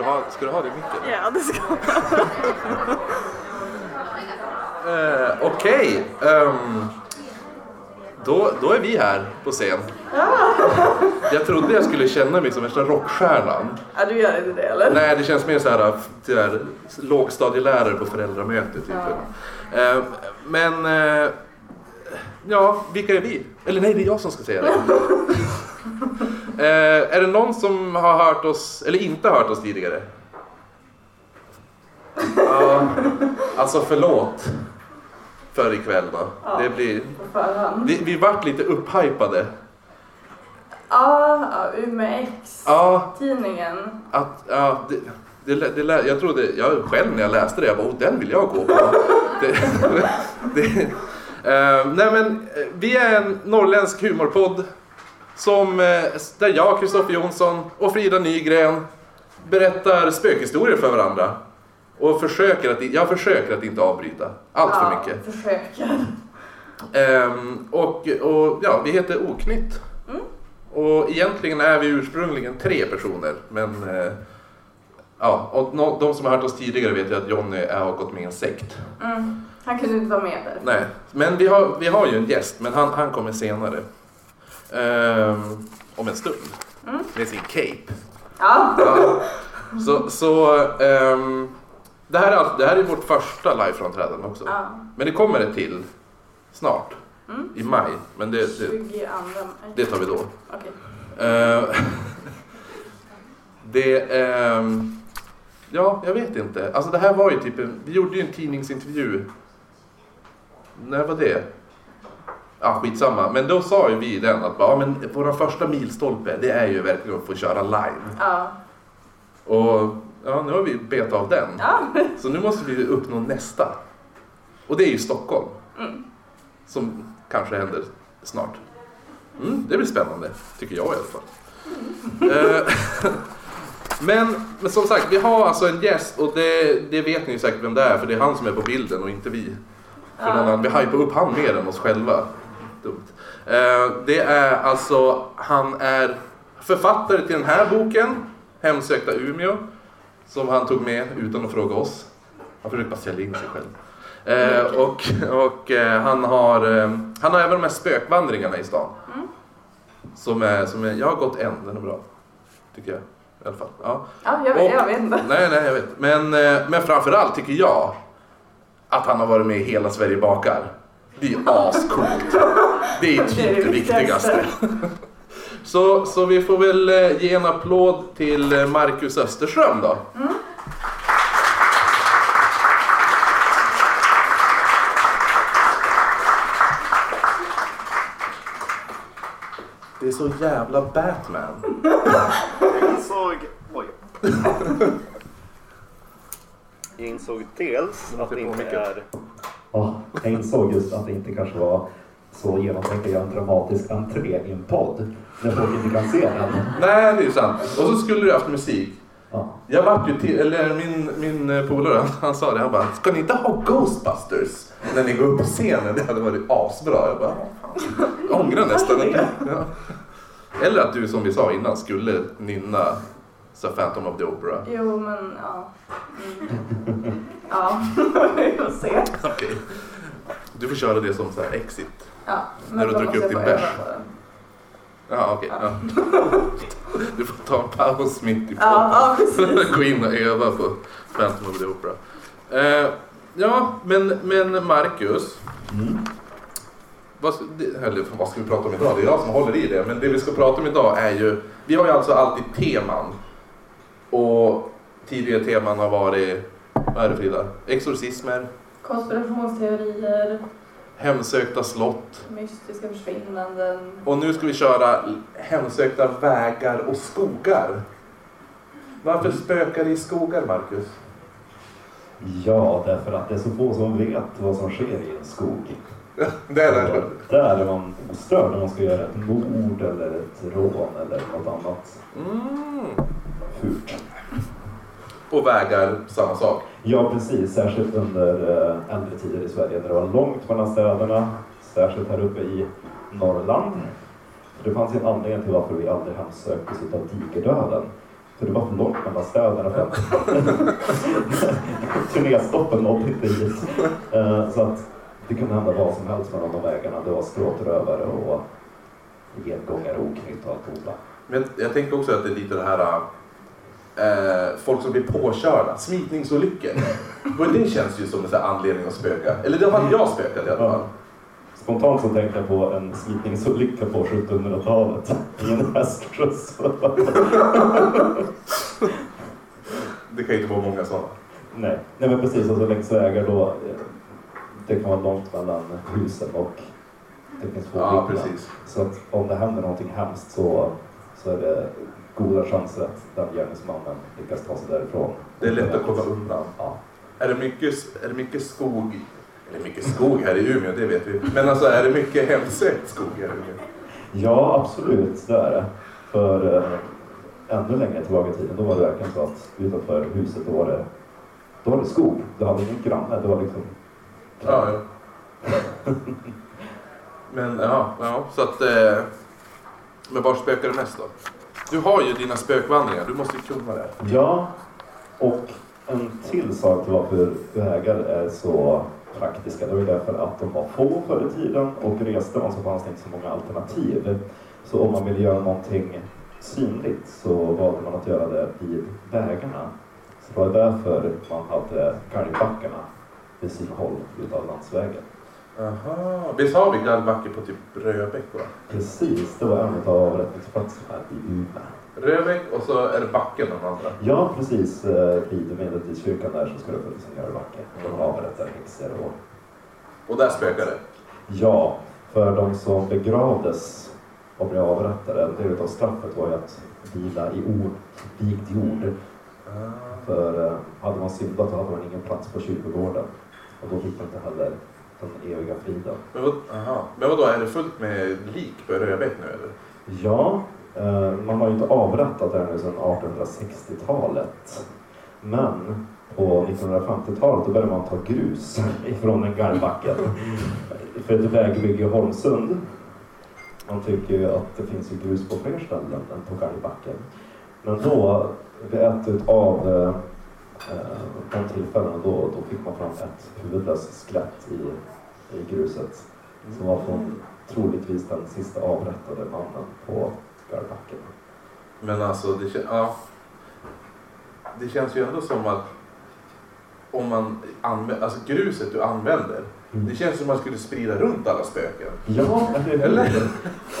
du ha, ska du ha det i micken? Ja, det ska Eh, Okej, ehm, då, då är vi här på scen. Jag trodde jag skulle känna mig som värsta rockstjärnan. Ja, du gör inte det eller? Nej, det känns mer så här, här lågstadielärare på föräldramöte. Typ. Eh, men, eh, ja, vilka är vi? Eller nej, det är jag som ska säga det. Eh, är det någon som har hört oss, eller inte hört oss tidigare? Ja, alltså förlåt för ikväll då. Det blir, vi, vi vart lite upphypade. Ja, ja, X. Ja, Tidningen. att, ja, det, det, det, lä- jag trodde, jag själv när jag läste det, jag bara, oh, den vill jag gå på. det, det, eh, nej men, eh, vi är en norrländsk humorpodd som, eh, där jag, Kristoffer Jonsson och Frida Nygren berättar spökhistorier för varandra. Och försöker att, jag försöker att inte avbryta allt för ja, mycket. Försöker. Ehm, och, och ja, vi heter Oknytt. Mm. Och egentligen är vi ursprungligen tre personer. Men eh, ja, och no, de som har hört oss tidigare vet ju att Jonny har gått med i en sekt. Mm. Han kunde inte vara med där. Nej, men vi har, vi har ju en gäst, men han, han kommer senare. Ehm, om en stund. Mm. Med sin cape. Ja. Ja. Så, så ehm, det, här är, alltså- det här är vårt första liveframträdande också. ja. Men det kommer ett till snart. Mm. I maj. Men det, det, 22 det tar vi då. Okej. Eh, det... ehm, ja, jag vet inte. Alltså det här var ju typ en, Vi gjorde ju en tidningsintervju. När var det? Ja, skitsamma. Men då sa ju vi den att ja, men vår första milstolpe, det är ju verkligen att få köra live. Ja. Och ja, nu har vi bet av den. Ja. Så nu måste vi uppnå nästa. Och det är ju Stockholm. Mm. Som kanske händer snart. Mm, det blir spännande, tycker jag i alla fall. Eh, men, men som sagt, vi har alltså en gäst och det, det vet ni ju säkert vem det är för det är han som är på bilden och inte vi. För Ja. annan, vi hypar upp han mer än oss själva. Dumt. Eh, det är alltså, han är författare till den här boken, Hemsökta Umeå, som han tog med utan att fråga oss. Han försökte bara sälja in sig själv. Eh, och och eh, han, har, eh, han har även de här spökvandringarna i stan. Mm. Som är, som är, jag har gått en, den är bra. Tycker jag. I alla fall. Ja. Ja, jag, vet- jag vet inte. Nej, nej, jag vet. Men, men framförallt tycker jag att han har varit med i Hela Sverige bakar. Det är ju ascoolt. Det är typ Det viktigaste. Så, så vi får väl eh, ge en applåd till eh, Marcus Österström då. Det är så jävla Batman. Jag insåg... Oj. Jag insåg dels att det inte är... Ja, jag insåg just att det inte kanske var så genomtänkt att göra en dramatisk entré i en podd när folk inte kan se den. Nej, det är ju sant. Och så skulle du haft musik. Ja. Jag vart ju till, eller min, min eh, polare han, sa det, han bara Ska ni inte ha Ghostbusters när ni går upp på scenen? Det hade varit asbra. Jag bara, jag ångrar nästan. det. Ja. Eller att du som vi sa innan skulle nynna så Phantom of the Opera. Jo, men ja. Mm. Ja, vi får se. Okej. Du får köra det som så här exit. Ja, När du då måste upp jag din få bärs. öva på den. Ja, okej. Ja. Du får ta en paus mitt i podden. Ja, ja, precis. Gå in och öva på Phantom of the Opera. Eh, ja, men, men Marcus. Mm. Vad, det- eller vad ska vi prata om idag? Det är jag som håller i det. Men det vi ska prata om idag är ju... Vi har ju alltså alltid teman. Och tidigare teman har varit... Vad är det Frida? Exorcismer, Konspirationsteorier, hemsökta slott. mystiska försvinnanden. Och nu ska vi köra hemsökta vägar och skogar. Varför spökar det i skogar, Marcus? ja, därför att det är så få som vet vad som sker i en skog. Det är det. Och Där är man ostörd när man ska göra ett mord eller ett rån eller något annat Mm. fult. Och vägar, samma sak. Ja, precis. Särskilt under eh, äldre tider i Sverige när det var långt mellan städerna. Särskilt här uppe i Norrland. För det fanns ju en anledning till varför vi aldrig hemsöktes av digerdöden. För det var för långt mellan städerna. För Turnéstoppen nådde inte hit. Eh, så att det kunde hända vad som helst mellan de vägarna. Det var stråtrövare och gengångare, oknytt och allt. Men jag tänker också att det är lite det här eh, eh, folk som blir påkörda, smitningsolyckor. Det känns ju som en anledning att spöka. Eller det har jag spökat i alla fall. Spontant så tänkte jag på en smitningsolycka på 1700-talet i en hästskjuts. Det kan ju inte vara många sådana. Nej. Nej men precis, alltså längs vägar då det kan vara långt mellan husen och det finns få Ja, precis. Så att om det händer någonting hemskt så, så är det goda chanser att den gärningsmannen lyckas ta sig därifrån. Det är lätt att komma undan. Ja. Är det mycket, är det mycket skog? Eller mycket skog här i Umeå, det vet vi. Men alltså är det mycket hemsökt skog här i Umeå? ja, absolut, det är det. För eh, ännu längre tillbaka i tiden, då var det verkligen så att utanför huset då var det, då var det skog. Du hade ingen granne, det var liksom... Ja, ja. Men ja, ja så att... Eh, men var spökar det mest då? Du har ju dina spökvandringar, du måste ju kunna det. Ja, och en till sak till varför vägar är så praktiska. Det var ju därför att de var få förr i tiden och reste man så fanns det inte så många alternativ. Så om man ville göra någonting synligt så valde man att göra det vid vägarna. Så det var därför man hade galgbackarna vid synhåll utav landsvägen. Aha. Visst har vi gallbacke på typ Röbäck va? Precis, det var en av avrättningsplatserna i Umeå. Röbäck och så är det backen den andra. Ja, precis. eh, Vid medeltidskyrkan där så ska det funnits en galgbacke. De avrättar häxor och Och där spökar det. Ja, för de som begravdes och blev avrättade, en del av straffet var ju att vila i ord, vigd jord. För eh, hade man syndat så hade man ingen plats på kyrkogården. Och då fick man inte heller den eviga friden. Men, vad, aha. Men vadå, är det fullt med lik på Röbäck nu eller? Ja, eh, man har ju inte avrättat ännu sedan 1860-talet. Men på 1950-talet då började man ta grus ifrån en galgbacken. För ett vägbygge i Holmsund. Man tycker ju att det finns ju grus på fler ställen än på galgbacken. Men då, vid ett av eh, de tillfällena, då, då fick man fram ett huvudlöst skelett i, i gruset. Som var från troligtvis den sista avrättade mannen på Garbacken. Men alltså, det, ja. det känns ju ändå som att om man använder, alltså gruset du använder, det känns som att man skulle sprida runt alla spöken. Ja, eller?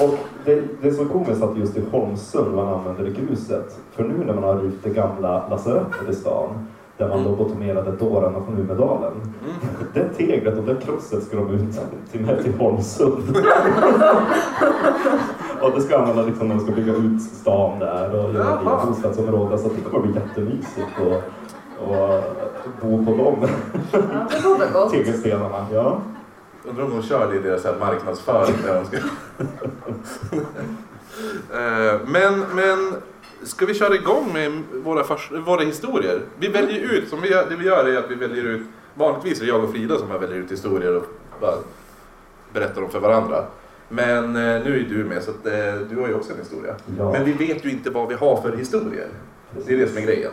Och det, det är så komiskt att just i Holmsund man använder gruset. För nu när man har rivit det gamla lasarettet i stan, där man lobotomerade dårarna från Umedalen. Mm. Det teglet och det krosset ska de ut till, med till Holmsund. och det ska använda liksom när de ska bygga ut stan där och göra bostadsområden. Så det kommer bli jättemysigt att och bo på de Ja, det väl gott. tegelstenarna. Ja. Undrar om de kör det i deras här marknadsföring när de ska... Eh, men, men ska vi köra igång med våra, våra historier? Vi väljer ut, som vi det vi gör är att vi väljer ut, vanligtvis är det jag och Frida som väljer ut historier och bara berättar dem för varandra. Men eh, nu är du med så att, eh, du har ju också en historia. Ja. Men vi vet ju inte vad vi har för historier. Det är det som är grejen.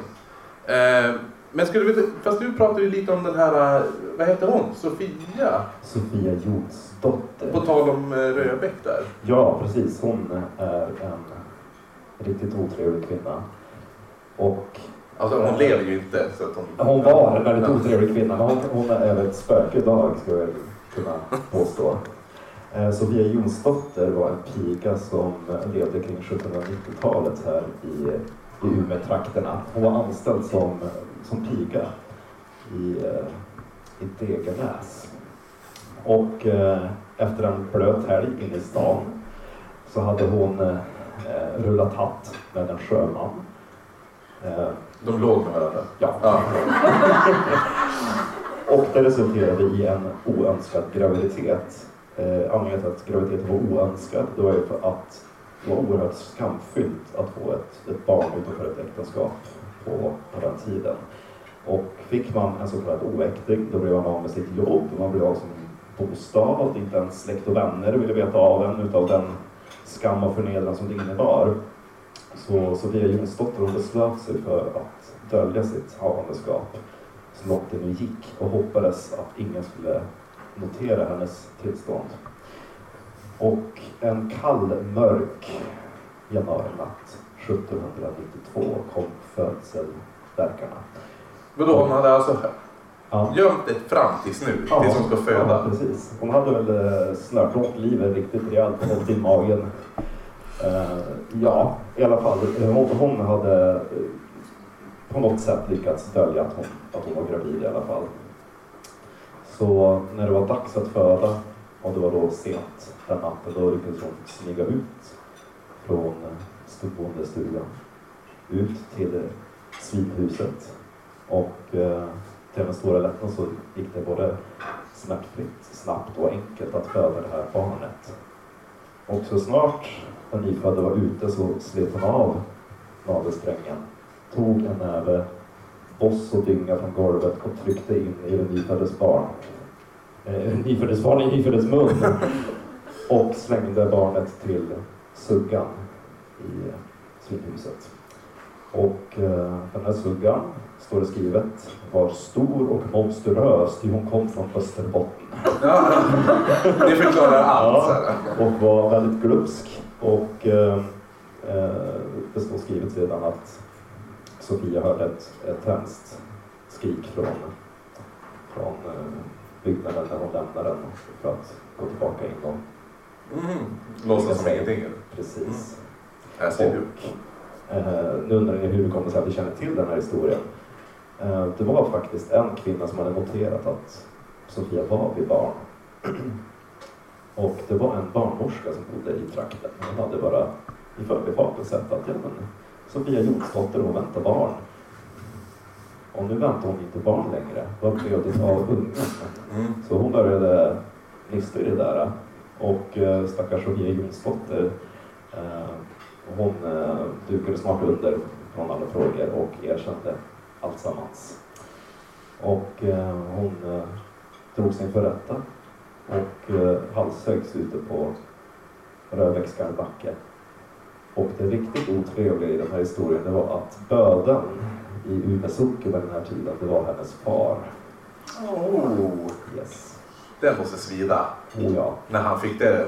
Men skulle vi, fast du pratade ju lite om den här, eh, vad heter hon? Sofia? Sofia Jordsdotter. På tal om eh, Röbäck där. Ja, precis. Hon är en riktigt otrevlig kvinna. Och Alltså hon lever ju inte. Så att hon, hon var en väldigt otrevlig kvinna, hon, hon är ett spöke idag, skulle jag kunna påstå. Eh, Sofia Jonsdotter var en piga som levde kring 1790-talet här i, i Umeå-trakterna. Hon var anställd som, som piga i, eh, i Degernäs. Och eh, efter en blöt helg inne i stan så hade hon eh, rullat hatt med en sjöman. Eh, de låg med varandra. ja. Ja. Och det resulterade i en oönskad graviditet. Eh, anledningen till att graviditeten var oönskad det var ju för att oerhört skamfyllt att få ett, ett barn utanför ett äktenskap på, på den tiden. Och fick man en så kallad oäkting då blev man av med sitt jobb, man blev av med sin bostad, inte ens släkt och vänner ville veta av en utav den skam och förnedran som det innebar. Så Sofia Jonsdotter hon beslöt sig för att dölja sitt havandeskap så långt det nu gick och hoppades att ingen skulle notera hennes tillstånd. Och en kall, mörk januarinatt 1792 kom födselverkarna. Vadå, hon hade alltså Ja. gömt det fram tills nu, tills hon ska Ja, föda? precis. Hon hade väl eh, snört åt livet riktigt rejält och i magen. Eh, ja, i alla fall. Hon, hon hade eh, på något sätt lyckats dölja att hon, att hon var gravid i alla fall. Så när det var dags att föda, och det var då sent den natten, då lyckades hon smyga ut från bondestugan ut till svinhuset. Och eh, till den stora lättnad så gick det både smärtfritt, snabbt och enkelt att föda det här barnet. Och så snart den nyfödda var ute så slet hon av navelsträngen, tog en näve boss och dynga från golvet och tryckte in i den nyföddes barn. Eh, nyföddes barn i nyföddes mun. och slängde barnet till suggan i svinhuset. Och eh, den här suggan, står det skrivet, var stor och monstruös ty hon kom från Österbotten. Ja, det förklarar allt. Ja. Och var väldigt glupsk. Och eh, eh, det står skrivet sedan att Sofia hörde ett, ett hemskt skrik från, från eh, byggnaden när hon lämnade den för att gå tillbaka in. Och, Mm. Låtsas som ingenting. precis. Ser du. Och eh, nu undrar ni hur det kommer sig att vi känner till den här historien. Eh, det var faktiskt en kvinna som hade noterat att Sofia var vid barn. Och det var en barnmorska som bodde i trakten. Hon hade bara i förbifarten sett att ja, men, Sofia Jonsdotter hon väntar barn. Och nu väntar hon inte barn längre. Vad blev det av ungen? Mm. Så hon började nysta i det där. Och eh, stackars Sofia Jonsdotter, eh, hon eh, dukade snart under från alla frågor och erkände alltsammans. Och eh, hon eh, drog sig inför rätta och eh, halshöggs ute på Röbäcksskär backe. Och det riktigt otrevliga i den här historien det var att böden i Umeå socken vid den här tiden, det var hennes far. Oh, Yes. Den måste svida. Oh ja. När han fick det,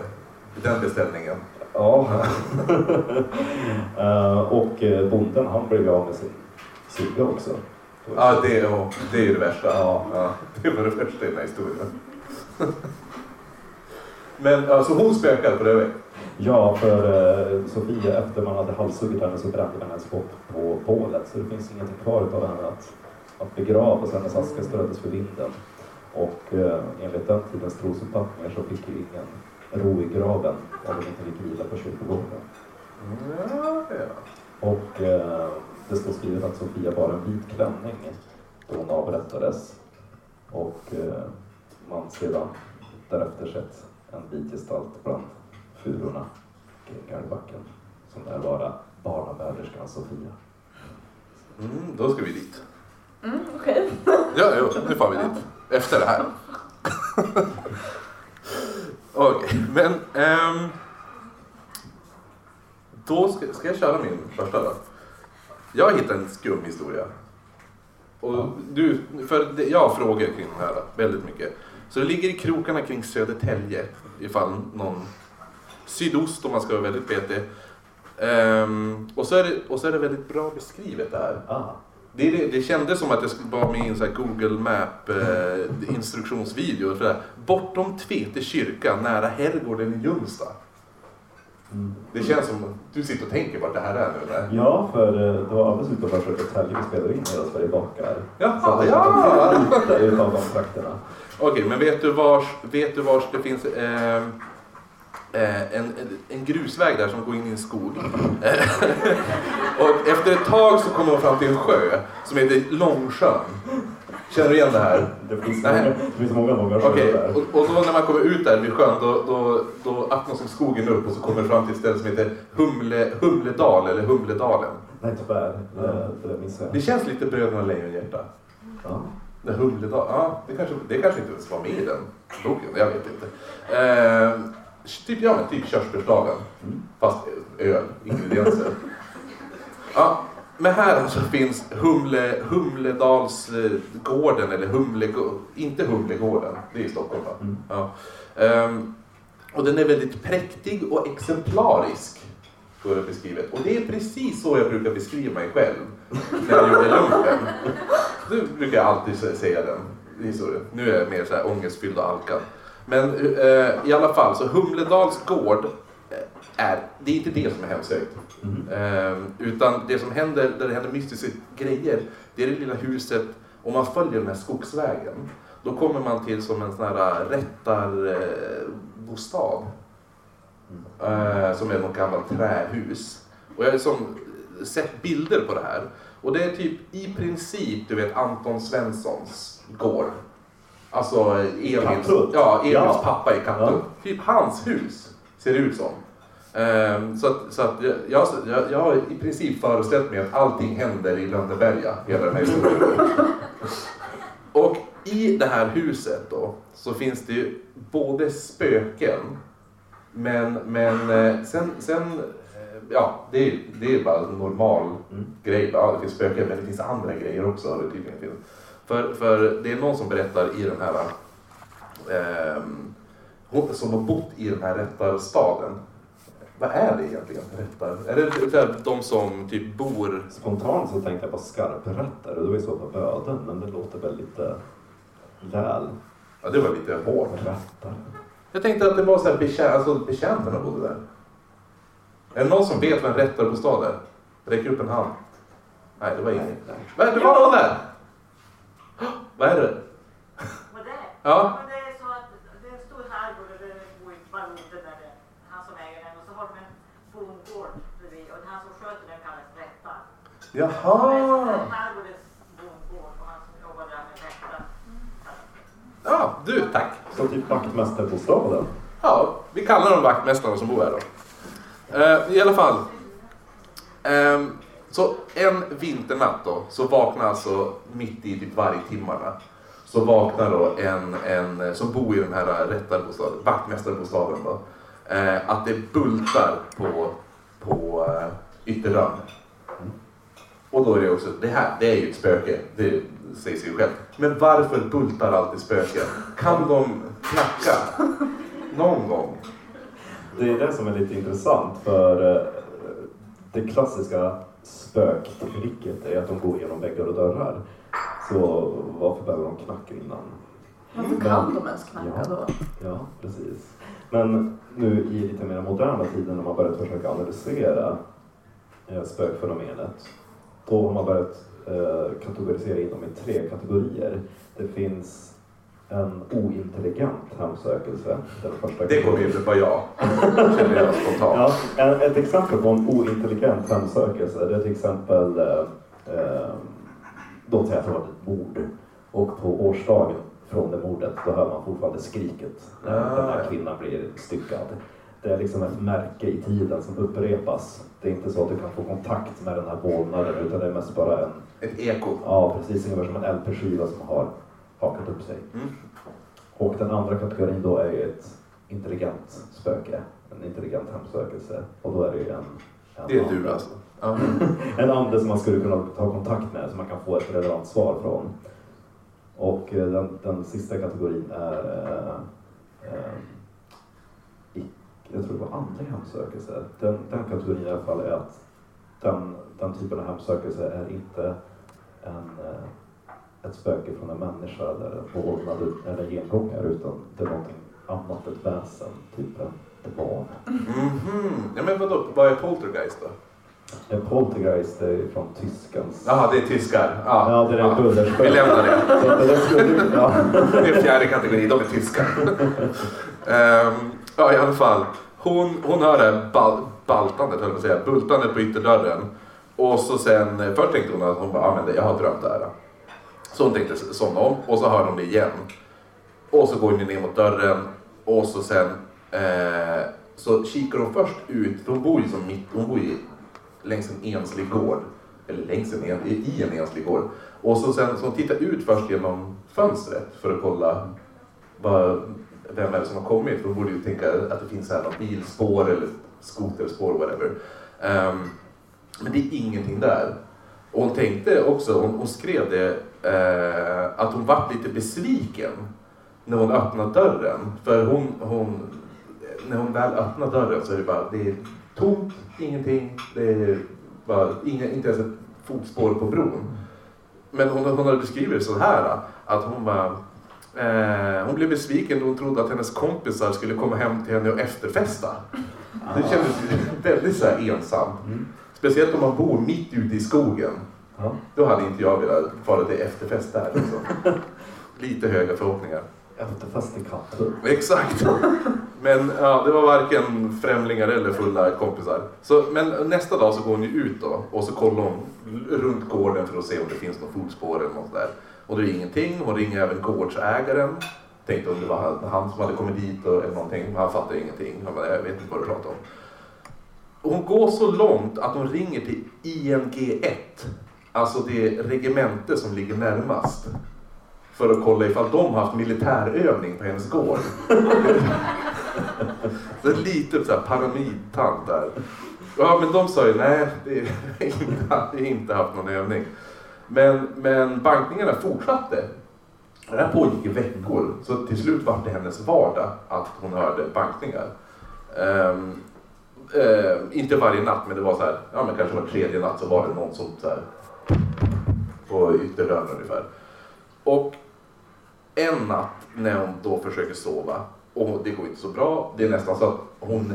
den beställningen. Ja. Eh, och eh, bonden han blev av med sin sugga också. Ja, det, är- det är ju det värsta. Ja. Ja, det var det värsta i den här historien. Men alltså hon spökade på Röbäck? Ja, för eh, Sofia efter man hade halshuggit henne så brände man hennes kropp på bålet så det finns ingenting kvar av henne att, att begrava så hennes aska ströddes för vinden. Och eh, enligt den tidens trosuppfattningar så fick ju ingen ro i graven om de inte fick vila på kyrkogården. Ja, ja. Och eh, det står skrivet att Sofia bar en vit klänning då hon avrättades. Och eh, man sedan därefter sett en vit gestalt bland furorna kring Gärdebacken som lär vara barnamöderskan Sofia. Mm, då ska vi dit. Mm, Okej. Ja, jo, nu får vi dit. Efter det här. Okej, men... ehm, då ska, ska jag köra min första då. Jag hittat en skum historia. Och du, för det, jag har frågor kring den här väldigt mycket. Så det ligger i krokarna kring Södertälje ifall någon sydost om man ska vara väldigt petig. Ehm, och, så är det, och så är det väldigt bra beskrivet där. Ah, Det, det, det kändes som att jag skulle vara med i en sån Google Map eh, instruktionsvideo. För. Bortom Tvete kyrka nära herrgården i Ljungsta. mm. Det känns som att du sitter och tänker vart det här är nu. Eller? Ja, för eh, det var alldeles utanför Södertälje vi spelade in Hela Sverige bakar. Så Jaha, det ja! kändes lite utav de trakterna. Okej, men vet du vars, vet du vars det finns eh, en, en, en grusväg där som går in i en skog. Eh, och efter ett tag så kommer man fram till en sjö som heter Långsjön. Känner du igen det här? Det finns Nej. många, det finns många, många sjöar Okej, där. och, och då när man kommer ut där vid sjön då, då, då öppnas skogen upp och så kommer det fram till ett ställe som heter Humle, Humledal eller Humledalen. Nej, tyvärr. Det, det missade Det känns lite Bröderna Lejonhjärta. Ja. Det Humledal, ja det kanske, det kanske inte ens var med i den boken, jag vet inte. Eh, typ, ja men typ körsbärsdagen. Mm. Fast öl, ingredienser. Ja, men här alltså finns Humle, Humledalsgården, eller Humle, inte Humlegården, det är i Stockholm va? Mm. Ja. Ehm, och den är väldigt präktig och exemplarisk, står det beskrivet. Och det är precis så jag brukar beskriva mig själv när jag gjorde lumpen. Nu brukar jag alltid sä- säga den historien. Nu är jag mer så här ångestfylld och alkad. Men eh, i alla fall, så Humledals gård eh, är, det är inte det som är hemsökt. Mm. Eh, utan det som händer, där det händer mystiska grejer, det är det lilla huset, om man följer den här skogsvägen, då kommer man till som en sån här eh, rättarbostad. Eh, som är något gammalt trähus. Och jag har liksom sett bilder på det här. Och det är typ i princip, du vet, Anton Svenssons gård. Alltså Emils, ja, Emils Ja. pappa i Katthult. Typ hans hus ser det ut som. Ehm, så att, så att jag, jag, jag, har i princip föreställt mig att allting händer i Lönneberga, hela den här historien. Och i det här huset då så finns det ju både spöken men, men eh, sen, sen eh, ja det är, det är bara en normal Mm. grej. Ja, det finns spöken men det finns andra grejer också. Det tydligen finns. För, för det är någon som berättar i den här hon som har bott i den här rättarstaden. Vad är det egentligen? Rättar? Är det här, de som typ bor Spontant så tänkte jag på skarprätter och var i så fall böden, men det låter väl lite väl Ja, det var lite hårt. rättar. Jag tänkte att det var så här betjä- alltså betjänterna bodde där. Är det någon som vet vad en rättarbostad är? Räck upp en hand. Nej, det var ingen. Nej, det var någon där! Vad är det? Vad det är? Ja. Men det är så att det är en stor herrgård och det bor bara under där det han som äger den och så har de en bondgård bredvid och han som sköter den kallas är Jaha! herrgårdens bondgård och han som jobbar där med rättar. Ja, du, tack. Så typ vaktmästarbostaden. Ja, vi kallar dem vaktmästarna som bor här då. Eh, I alla fall. Ehm, så en vinternatt då, så vaknar alltså mitt i typ vargtimmarna. Så vaknar då en, en eh, som bor i den här eh, rättarbostaden, vaktmästarbostaden då. Eh, att det bultar på, på eh, ytterdörren. Och då är det också, det här, det är ju ett spöke, det säger sig själv. Men varför bultar alltid spöken? Kan de knacka? Någon gång? Det är det som är lite intressant för eh, det klassiska spöktricket är att de går genom väggar och dörrar. Så varför behöver de knacka innan? Varför kan de ens knacka Ja. då? Ja, precis. Men nu i lite mer moderna tider när man börjat försöka analysera eh, spökfenomenet, då har man börjat eh, kategorisera in dem i tre kategorier. Det finns en ointelligent hemsökelse. Den första Det kommer ju vara jag, känner jag spontant. Ja, en- ett exempel på en ointelligent hemsökelse det är till exempel eh, eh, låt säga att det var ett mord och på årsdagen från det mordet då hör man fortfarande skriket när Ah, den här kvinnan blir styckad. Det är liksom ett märke i tiden som upprepas. Det är inte så att du kan få kontakt med den här vålnaden utan det är mest bara en, Ett eko. ja precis ungefär som en LP-skiva som har hakat upp sig. Mm. Och den andra kategorin då är ju ett intelligent spöke, en intelligent hemsökelse. Och då är det ju en, en, Det är ande, du alltså. Ja. en ande som man skulle kunna ta kontakt med, som man kan få ett relevant svar från. Och eh, den, den sista kategorin är, eh, eh, jag tror det var andlig hemsökelse. Den, den kategorin i alla fall är att den, den typen av hemsökelse är inte en, eh, ett spöke från en människa eller en vålnad eller en gengångare utan det är någonting annat, ett väsen, typ en deban. Mhm. Ja, men vadå, vad är poltergeist då? En poltergeist är från tyskans... Jaha, det är tyskar. Ja, Ja, det är en bullerspöke. Vi lämnar det. Det ja. Är fjärde kategori, de är tyskar. Ehm, ja, i alla fall. Hon, hon hör det här bal, baltandet, höll jag på att säga, bultandet på ytterdörren. Och så sen, eh, först tänkte hon att hon bara, ah, men det- jag har drömt det här. Så hon tänkte somna om och så hör hon det igen. Och så går hon ner mot dörren och så sen eh, så kikar hon först ut, för hon bor ju som mitt, hon bor ju längs en enslig gård. Eller längs en, i en enslig gård. Och så sen så hon tittar ut först genom fönstret för att kolla vad, vem är det som har kommit. För hon borde ju tänka att det finns här något bilspår eller skoterspår whatever. Um, Men det är ingenting där. Och hon tänkte också, hon, hon skrev det, eh, att hon vart lite besviken när hon öppnade dörren. För hon, hon, när hon väl öppnar dörren så är det bara, det är tomt, ingenting, det är bara, inga, inte ens ett fotspår på bron. Men hon, hon hade beskrivit det så här, att hon var eh, hon blev besviken då hon trodde att hennes kompisar skulle komma hem till henne och efterfesta. Det kändes ju väldigt så här ensamt. Mm. Speciellt om man bor mitt ute i skogen. Ja. Då hade inte jag velat fara till efterfest där. Liksom. Lite höga förhoppningar. Efterfest i katter. Exakt. Men ja, det var varken främlingar eller fulla kompisar. Så, men nästa dag så går hon ju ut då och så kollar hon runt gården för att se om det finns något fotspår eller något där. Och det är ingenting. Hon ringer även gårdsägaren. Tänkte om det var han, han som hade kommit dit och, eller någonting. Men han fattar ingenting. Han bara, jag vet inte vad du pratar om. Och hon går så långt att hon ringer till ING1. Alltså det regemente som ligger närmast. För att kolla ifall de haft militärövning på hennes gård. så lite så här paranoidtant där. Ja men de sa ju nej, det har inte, haft någon övning. Men, men bankningarna fortsatte. Det här pågick i veckor. Så till slut var det hennes vardag att hon hörde bankningar. Um, eh, inte varje natt men det var så här, ja men kanske var tredje natt så var det någon som så här på ytterdörren ungefär. Och en natt när hon då försöker sova och det går inte så bra. Det är nästan så att hon,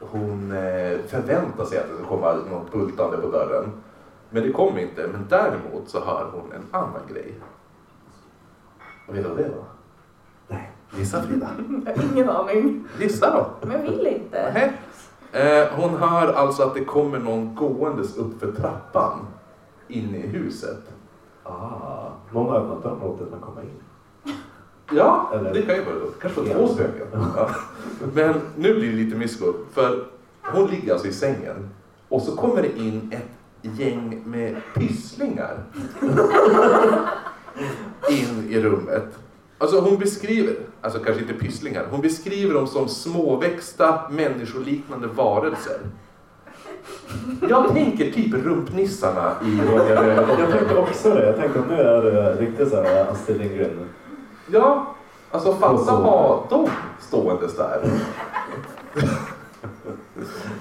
hon eh, förväntar sig att det ska komma något bultande på dörren. Men det kommer inte. Men däremot så hör hon en annan grej. Och vet du vad det var? Nej. Gissa Frida. Jag har ingen aning. Gissa då. Men vill inte. Nähä. Eh, hon hör alltså att det kommer någon gåendes upp för trappan inne i huset. Ah, någon har öppnat dörren och låtit den komma in. Ja, Eller- det kan ju vara. Kanske var två. Ja. Men nu blir det lite mysko. För hon ligger alltså i sängen och så kommer det in ett gäng med pysslingar in i rummet. Alltså hon beskriver, alltså kanske inte pysslingar, hon beskriver dem som småväxta människoliknande varelser. Jag tänker typ rumpnissarna i Ronja Jag Rövardotter. tänkte också det. Jag tänkte att nu är det riktigt så här Astrid Lindgren. Ja, alltså fatta ha dem ståendes där.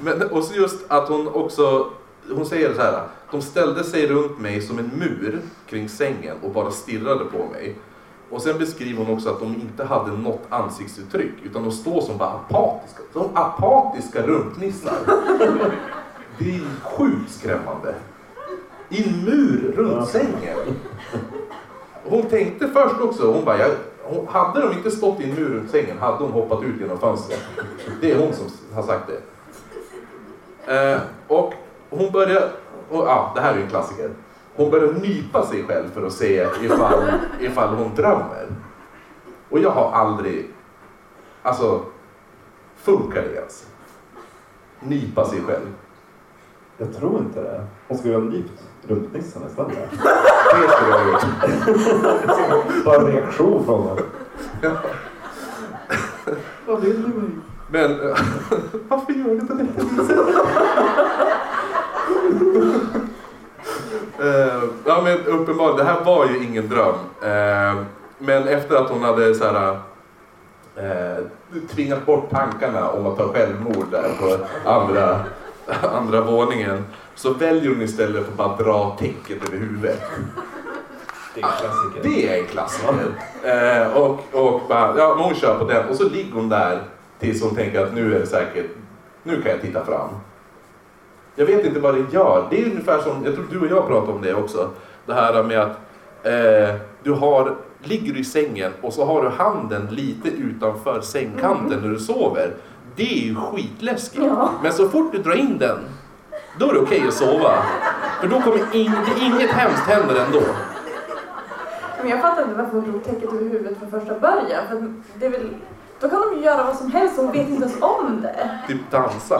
Men, och så just att hon också, hon säger så här, de ställde sig runt mig som en mur kring sängen och bara stirrade på mig. Och sen beskriver hon också att de inte hade något ansiktsuttryck utan de står som bara apatiska, som apatiska rumpnissar. Det är sjukt skrämmande. I en mur runt sängen. Hon tänkte först också, hon bara, jag, hon, hade de inte stått i en mur runt sängen hade hon hoppat ut genom fönstret. Det är hon som har sagt det. Eh, och hon börjar, och, ja, det här är ju en klassiker. Hon börjar nypa sig själv för att se ifall, ifall hon drömmer. Och jag har aldrig, alltså, funkar det ens? Nypa sig själv. Jag tror inte det. Hon skulle ha nypt rumpnissen istället. Det skulle jag ha gjort. Bara en reaktion från henne. Vad vill du mig? Men eh, varför gör du på detta viset? Eh, ja men uppenbarligen, det här var ju ingen dröm. Eh, men efter att hon hade så här, eh, tvingat bort tankarna om att ta självmord där på andra, andra våningen så väljer hon istället att bara dra täcket över huvudet. Det är en klassiker. Det är en klassiker. Eh, och, och bara, ja, men hon kör på den och så ligger hon där tills hon tänker att nu är det säkert, nu kan jag titta fram. Jag vet inte vad det gör. Det är ungefär som, jag tror du och jag pratade om det också. Det här med att eh, du har, ligger du i sängen och så har du handen lite utanför sängkanten när du sover. Det är ju skitläskigt. Ja. Men så fort du drar in den, då är det okej att sova. För då kommer in, inget hemskt händer ändå. Men jag fattar inte varför hon drog täcket över huvudet från första början. För det är väl, då kan de ju göra vad som helst och hon vet inte ens om det. Typ dansa.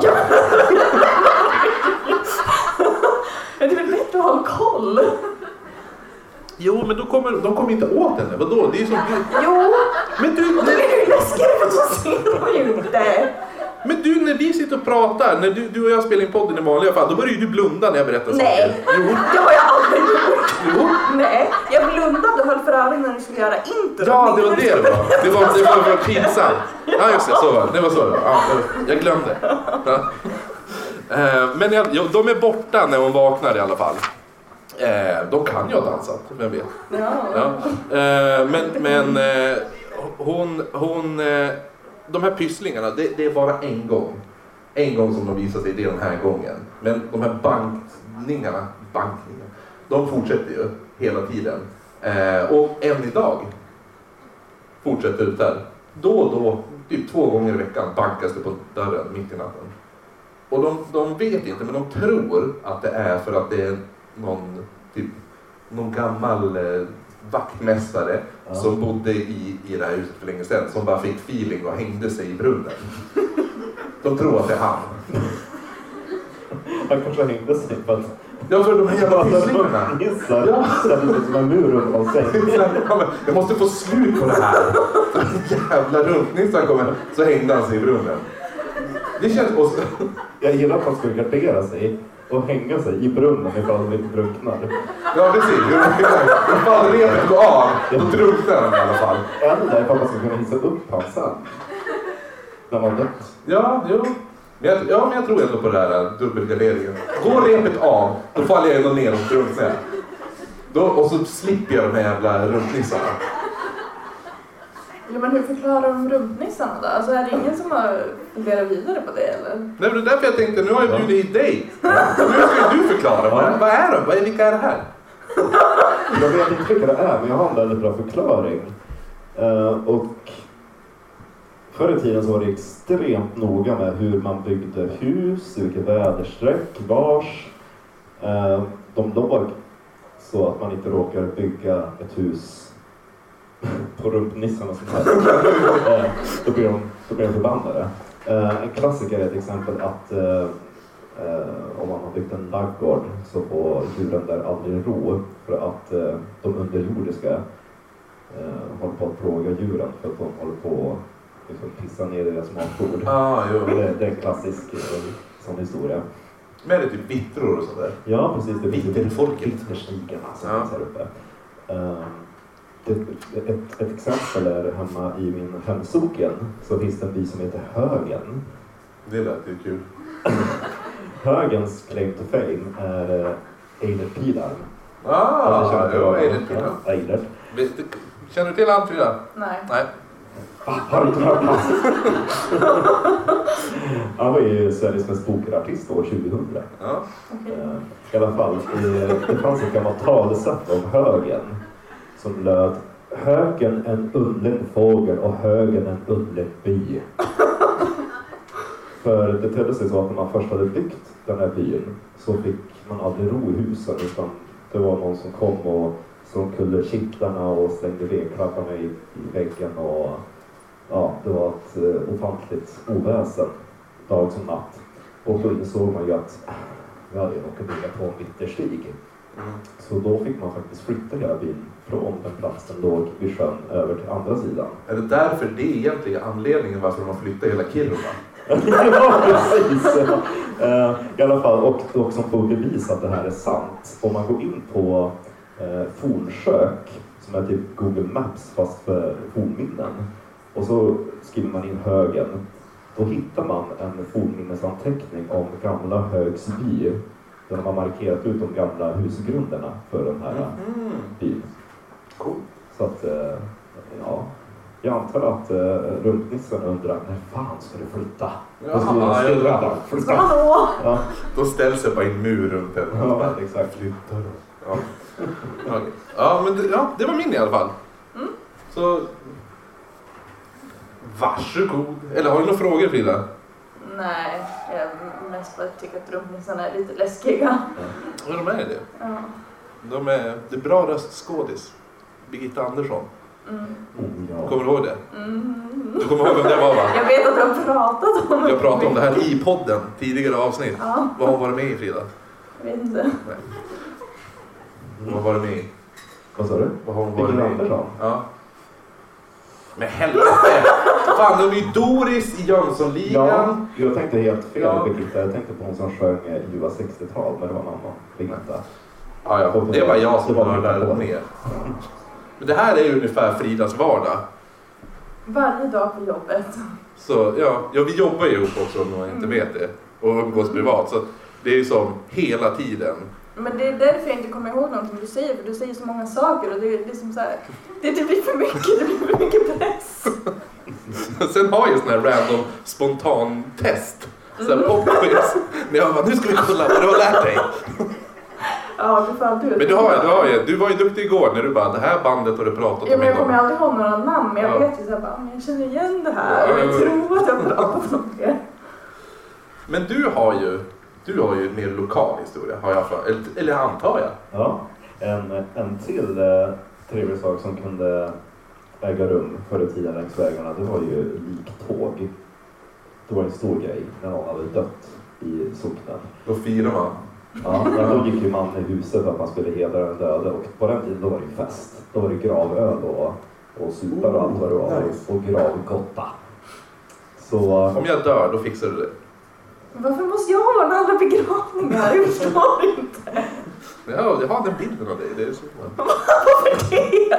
Men det är väl bättre att ha koll? Jo, men då kommer, de kommer inte åt henne. Vadå? Det är som du... Jo, Men du... det blir ju läskigare för så ser de ju inte. Men du, när vi sitter och pratar, när du, du och jag spelar in podden i vanliga fall, då börjar ju du blunda när jag berättar Nej, saker. Jo. det har jag aldrig gjort. Jo. Nej, jag blundade och höll för öronen när du skulle göra intro. Ja, det var det det var. Det var, det var, det var pinsamt. Ja, just det. Så var det. Det var så det var. Ja, jag glömde. Ja. Eh, Men jag, de är borta när hon vaknar i alla fall. Eh, De kan ju ha dansat, vem vet. Ja. Ja. Eh, Men, men hon, hon, de här pysslingarna, det, det är bara en gång. En gång som de visar sig, det är den här gången. Men de här bankningarna, bankningarna, de fortsätter ju hela tiden. Eh, Och än idag fortsätter det där. Då och då, typ två gånger i veckan, bankas det på dörren mitt i natten. Och de, de vet inte, men de tror att det är för att det är någon, typ, någon gammal eh, vaktmästare Ja. som bodde i, i det här huset för länge sedan som bara fick feeling och hängde sig i brunnen. De tror att det är han. Han kanske hängde sig för att Ja, för de här jävla pysslingarna. Ja. ställde sig som en mur runt om sig. Jag måste få slut på det här. Jävla runtnissar kommer. Så hängde han sig i brunnen. Det känns... Jag gillar att man skulle gardera sig och hänga sig i brunnen ifall de inte drunknar. ja, precis. Om fallrepet går av, då drunknar han i alla fall. Eller ifall man ska kunna hissa upp han sen. När man dött. Ja, jo. Men jag, ja, men jag tror ändå på det här dubbelgarderingen. Går repet av, då faller jag ändå ner och drunknar. Då, och så slipper jag de här jävla runtnissarna. Ja, men hur förklarar de rumpnissarna då? Alltså är det ingen som har funderat vidare på det eller? Nej, men det är därför jag tänkte, nu har jag bjudit hit dig. Nu ska ju du förklara. Vad, vad är de? Vad är, vilka är det här? Jag vet inte vilka det är, men jag har en väldigt bra förklaring. Eh, och förr i tiden så var det extremt noga med hur man byggde hus, i vilket väderstreck, vars. Eh, de låg så att man inte råkar bygga ett hus på rumpnissarna som här. Eh, då, blir de, då blir de förbannade. Eh, en klassiker är till exempel att eh, eh, om man har byggt en laggård så får djuren där aldrig ro för att eh, de underjordiska eh, håller på att plåga djuren för att de håller på att liksom, pissa ner deras matbord. Ah, jo. Det, det är en klassisk sån historia. Men det är typ vittror och sådär. Ja, precis. Vitterfolket. Vitterstigarna som Ja. finns här uppe. Ehm, det, ett, ett exempel är hemma i min hemsocken så finns det en by som heter Högen. Det lät ju kul. Högens claim to fame är eh, Eilert Pilarm. Ah, Eller känner du jo? Eilert Pilarm. Ja, Eilert. Visst, Känner du till han Frida? Nej. Nej. Ah, Har du inte hört hans? Han var ju Sveriges mest bokade artist år 2000. Ja. Okej. Eh, I alla fall, eh, det fanns ett gammalt talesätt om högen som löd 'Höken en underlig fågel och högen en underlig by. För det tedde sig så att när man först hade byggt den här byn så fick man aldrig ro i husen utan det var någon som kom och slog omkull kittlarna och slängde vedklabbarna i, i väggen och ja, det var ett eh, ofantligt oväsen dag som natt. Och då insåg man ju att ah, vi hade ju råkat bygga på en vitterstig Mm. Så då fick man faktiskt flytta hela byn från den plats den låg vid sjön över till andra sidan. Är det därför det är egentligen anledningen varför de har flyttat hela Kiruna? ja, precis. Eh, I alla fall, och, och som får bevis att det här är sant. Om man går in på eh, fornsök, som är typ Google Maps fast för fornminnen, och så skriver man in högen, då hittar man en fornminnesanteckning om gamla Högs by, där de har markerat ut de gamla husgrunderna för den här Mm. byn. Cool. Så att, eh, ja. Jag antar att eh, rumpnissen undrar, när fan ska du flytta? Ja, skriver ja. han, flytta! Hallå! Ja, Då ställs det bara en mur runt den. ja exakt. Flyttar då. Ja. Okej. ja, men det, ja, det var min i alla fall. Mm. Så varsågod. Eller har du några frågor Frida? Nej, jag mest bara tycker att rumpnissarna är lite läskiga. Ja, de är det. Ja. De är, det är bra röstskådis. Birgitta Andersson. Mm. Ja. Kommer du ihåg det? Mm. Du kommer ihåg vem det var va? Jag vet att du har pratat om Jag pratade om det här i podden, tidigare avsnitt. Ja, Vad har hon varit med i Frida? jag vet inte. Nej. Vad har hon varit med i? Vad sa du? Vad har hon varit Birgitta med i? Andersson? Ja. Men helvete! Fan, de är ju Doris i Jönssonligan. Ja, jag tänkte helt fel Ja. Birgitta. Jag tänkte på hon som sjöng eh, Ljuva 60-tal, men det var en annan Birgitta. Ja, ja. Det är bara jag som var där mer. Men det här är ju ungefär Fridas vardag. Varje dag på jobbet. Så ja, ja vi jobbar ju ihop också om man inte vet det. Och umgås privat. Så det är ju som hela tiden. Men det är därför jag inte kommer ihåg någonting du säger, för du säger så många saker och det är liksom så här, det, det blir för mycket, det blir för mycket press. Sen har jag sån här random spontan test. Så här poppis. Men jag bara, nu ska vi kolla vad du har lärt dig. Ja, du får alltid Men du, har, du, har ju, du var ju duktig igår när du bara, det här bandet har du pratat Ja, om men jag kommer innan. aldrig ihåg några namn, men jag Ja. vet ju såhär, bara, men jag känner igen det här och Ja, jag ja, ja. tror att jag har pratat om det. Men du har ju, du har ju en mer lokal historia, har jag för, eller, eller antar jag. Ja, en, en till eh, trevlig sak som kunde äga rum förr i tiden längs vägarna, det var ju liktåg. Det var en stor grej när någon hade dött i socknen. Då firar man. Ja, men då gick ju man i huset för att man skulle hedra den döde och på den tiden då var det ju fest. Då var det gravöl och, och supar och allt vad det var Nice. och gravgotta. Så Om jag dör, då fixar du det. Varför måste jag ordna alla begravningar? Jag förstår inte. Ja, jag har den bilden av dig. Det är så. Varför det?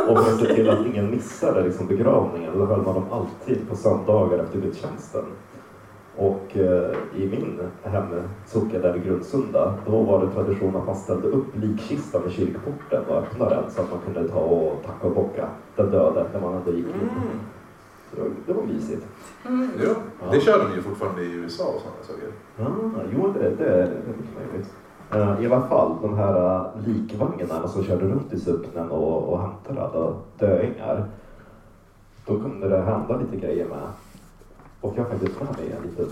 Och för att se till att ingen missade liksom begravningen, då höll man dem alltid på söndagar efter gudstjänsten. Och eh, i min hemsocken där i Grundsunda, då var det tradition att man ställde upp likkistan vid kyrkporten och öppnade den så att man kunde ta och tacka och bocka den döde när man ändå gick in. Mm. Det var, det var mysigt. Mm. Ja, det kör de ju fortfarande i USA och sådana saker. Ja, jo, det, det är det är mycket möjligt. Eh, I alla fall, de här uh, likvagnarna som körde runt i socknen och, och hämtade alla döingar. Då kunde det hända lite grejer med. Och jag har faktiskt med mig en liten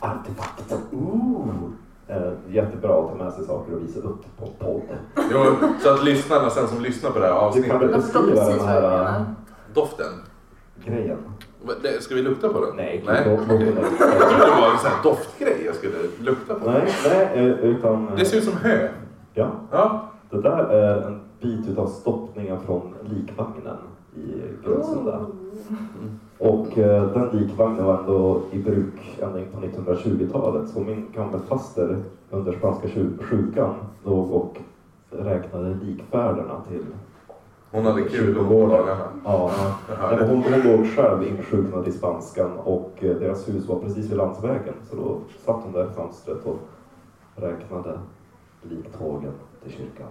artefakt. Ooh. Eh, jättebra att ta med sig saker och visa upp på podd. Jo, så att lyssnarna sen som lyssnar på det här Du kan väl avsnittet, beskriva den här doften. Grejen? Det- Ska vi lukta på den? Nej, Nej. låt- låt den Jag trodde det var en sån här doftgrej jag skulle lukta på. Nej, nej, eh, utan... eh, Det ser ut som hö. Ja, Ja. Det där är en bit utav stoppningen från likvagnen i Grundsunda. Och eh, den likvagnen var ändå i bruk ända in på 1920-talet. Så min gammelfaster under spanska sju- sjukan låg och räknade likfärderna till Hon hade kul de kyrkogården. dagarna. Ja, men hon, hon låg själv insjuknad i spanskan och eh, deras hus var precis vid landsvägen. Så då satt hon där i fönstret och räknade liktågen till kyrkan.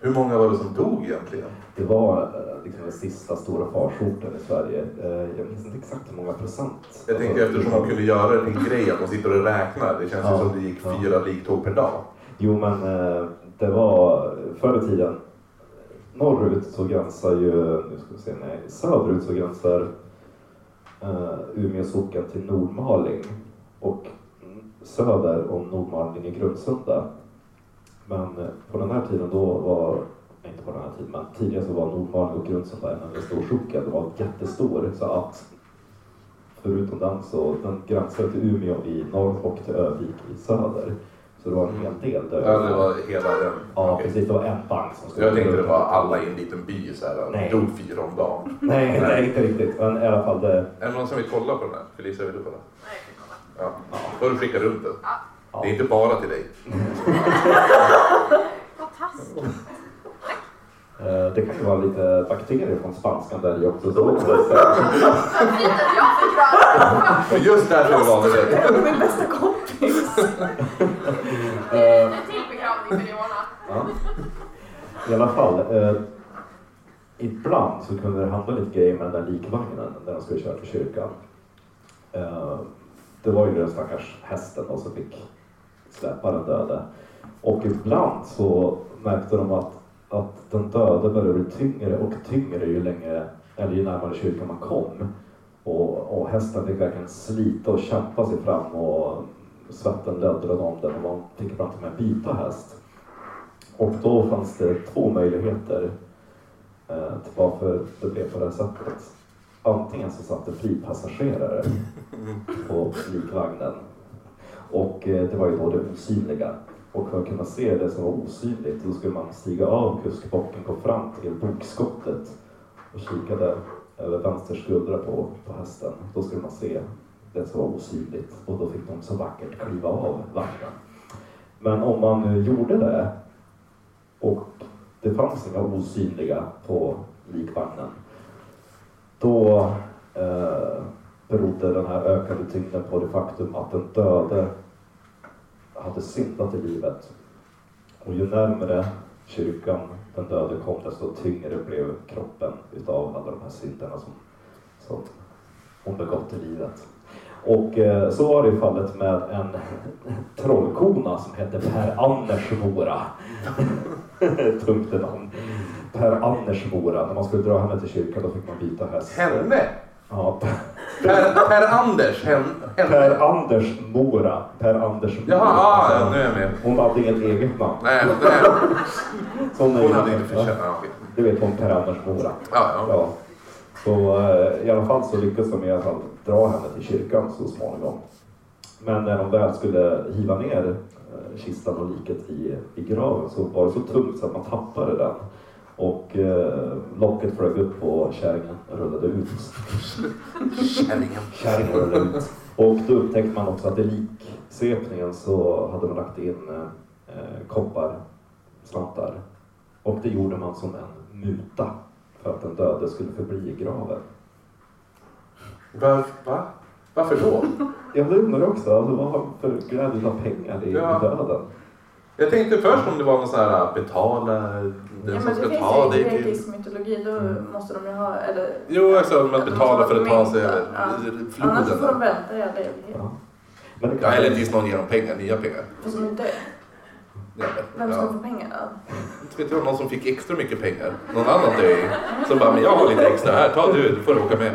Hur många var det som dog egentligen? Det var eh, liksom den sista stora farsoten i Sverige. Eh, Jag minns inte exakt hur många procent. Jag tänker eftersom hon kunde göra en grej att hon sitter och räknar. Det känns Ja. som det gick Ja. fyra liktåg per dag. Jo, men det var förr i tiden. Norrut så gränsar ju, nu ska vi se, nej, söderut så gränsar eh, Umeå socken till Nordmaling och söder om Nordmaling i Grundsunda. Men eh, på den här tiden då var, nej, inte på den här tiden, men tidigare så var Nordmaling och Grundsunda en enda stor socken. Det var jättestor så att förutom den så den gränsar till Umeå i norr och till Övik i söder. Så det var en hel del där. Ja, det var hela den. Ja, Okej. precis. Det var en bank som stod Jag tänkte det var alla i en liten by så här. Nej. Dog fyra om dagen. Nej, nej, inte riktigt. Men i alla fall det... Är det någon som vill kolla på den här? Felicia, vill du kolla? Nej, jag kan kolla. Ja. Får du skicka runt den. Ja. Det är inte bara till dig. Fantastiskt. Eh, Det kan ju vara lite bakterier från spanskan där i också. Så just därför valde Det det. min bästa kompis. Det är en till begravning för Johanna. I alla fall. Eh, ibland så kunde det hända lite grejer med den där likvagnen när de skulle köra till kyrkan. Eh, det var ju den stackars hästen då som fick släpa den döde. Och ibland så märkte de att, att den döde började bli tyngre och tyngre ju längre, eller ju närmare kyrkan man kom. Och, och hästen fick verkligen slita och kämpa sig fram och svetten löddrade om den och man fick ibland till och med byta häst. Och då fanns det två möjligheter eh, till varför det blev på det här sättet. Antingen så satt det fripassagerare på likvagnen och eh, det var ju då det osynliga. Och för att kunna se det som var osynligt så skulle man stiga av kuskbocken, gå fram till bokskottet och kika där över vänster skuldra på, på hästen. Då skulle man se det som var osynligt och då fick de så vackert kliva av vagnen. Men om man nu gjorde det och det fanns inga osynliga på likvagnen, då eh, berodde den här ökade tyngden på det faktum att den döde hade syndat i livet. Och ju närmare kyrkan den döde kom, desto tyngre blev kroppen utav alla de här synderna som, som hon begått i livet. Och eh, så var det i fallet med en trollkona som hette Per Anders Mora. Tungt namn. Per Anders Mora. När man skulle dra henne till kyrkan då fick man byta häst. Henne? Ja, Per, per Anders? Hen, henne? Per Anders Mora. Per Anders Mora. Jaha, ah, ja, nu är jag med. Hon hade inget eget namn. Nej, hon, är Hon ju- hade inte förtjänat ja. Du vet om Per Anders Mora. Ja, ja. Ja. Så eh, i alla fall så lyckades de i alla fall dra henne till kyrkan så småningom. Men när de väl skulle hiva ner eh, kistan och liket i, i graven så var det så tungt så att man tappade den. Och eh, locket flög upp och kärringen rullade ut. Kärringen. Kärringen rullade ut. Och då upptäckte man också att i liksvepningen så hade man lagt in eh, eh, kopparslantar. Och det gjorde man som en muta för att den döde skulle förbli i graven. Var, va? Varför då? Jag undrar också, alltså, vad har för glädje av pengar i, Ja. döden? Jag tänkte först om det var någon sån här betala den Ja, som ska det ta finns ju i dig till... grekisk mytologi, då måste de ju ha, eller... Jo, alltså man att de betalar för att ta sig över Ja. Annars får de floden. vänta i all evighet. Ja. Det eller tills någon ger dem pengar, nya pengar. För som inte, Ja, vem ska ja. få pengarna? Inte vet jag, någon som fick extra mycket pengar. Någon annan döing. Som bara, men jag har lite extra här, ta du, du får åka med.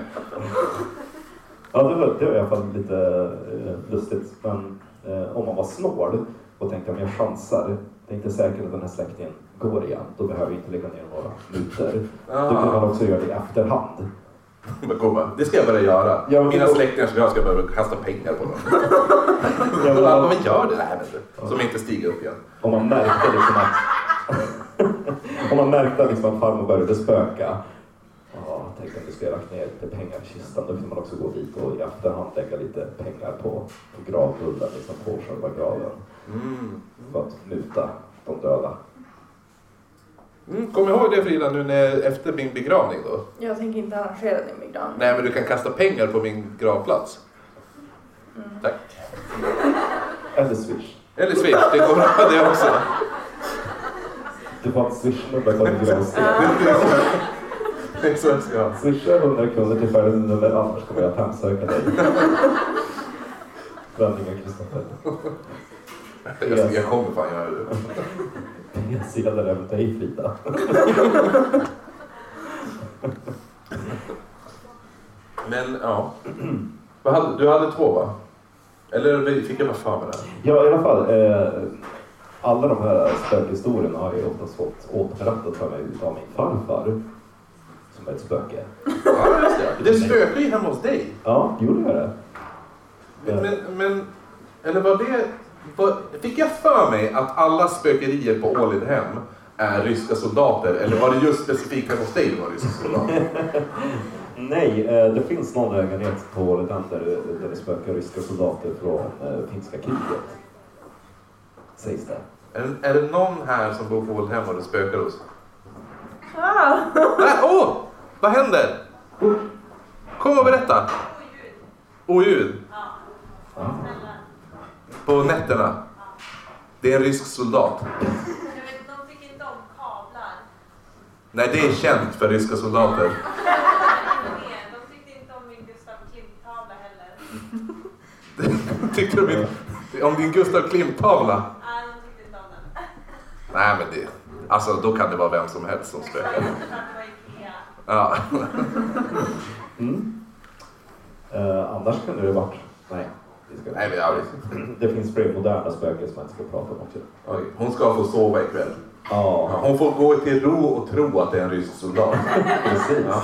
ja, det, var, det var i alla fall lite eh, lustigt. Men eh, om man var snål och tänkte om jag chansar, tänkte säkert att den här släktingen går igen, då behöver jag inte lägga ner några mutor. Då kan man Ah. också göra det i efterhand. Det ska jag börja göra. Ja, Mina då- släktingar som jag ska börja kasta pengar på dem. Ja, men man, men gör det, men du. Som inte stiger upp igen. om man märkte liksom att om man märkte liksom att farmor började spöka. Ja, tänk om du skulle lagt ner lite pengar i kistan. Då kunde man också gå dit och i efterhand lägga lite pengar på, på gravrullen, liksom på själva graven. Mm. För att muta de döda. Mm, kom ihåg det Frida nu när, efter min begravning då. Jag tänker inte arrangera din begravning. Nej men du kan kasta pengar på min gravplats. Mm. Tack. Eller swish. Eller swish, det går bra det också. Du får ett swishnummer på din gravsten. Ska ha. Swisha 100 kronor till födelsenummer annars kommer jag att hemsöka dig. Vändningen Kristoffer. Jag, jag kommer fan göra det. P-sedlar även dig Frida. Men ja. Du hade två va? Eller fick jag bara för mig det? Ja, i alla fall. Eh, alla de här spökhistorierna har jag oftast fått återberättat för mig av min farfar. Som är ett spöke. Ja, just det. Det spökar ju hemma hos dig. Ja, gjorde jag det? Men, men, men eller var det... Fick jag för mig att alla spökerier på Ålidhem är ryska soldater? Eller var det just specifikt hos dig det var ryska soldater? Nej, eh, det finns någon lägenhet på Ålidhem där, där det spökar ryska soldater från eh, finska kriget. Sägs det. Är, det- är det någon här som bor på Ålidhem och det spökar hos? Ah! Åh! Vad händer? Kom och berätta. Oljud. Ja. På nätterna. Det är en rysk soldat. Jag vet, de tycker inte om kablar. Nej, det är känt för ryska soldater. De tyckte inte om min Gustav Klimt-tavla heller. Tyckte du om din Gustav Klimt-tavla? Nej, de tyckte inte om den. Nej, men det... Alltså, då kan det vara vem som helst som spökar. det var Ikea. Ja. Mm. Uh, annars kunde det varit... Nej. Ska... Nej, men jag, det finns fler moderna spöken som jag inte ska prata om också. oj, hon ska få sova ikväll. Ja, Ja, Hon får gå till ro och tro att det är en rysk soldat. precis. Ja.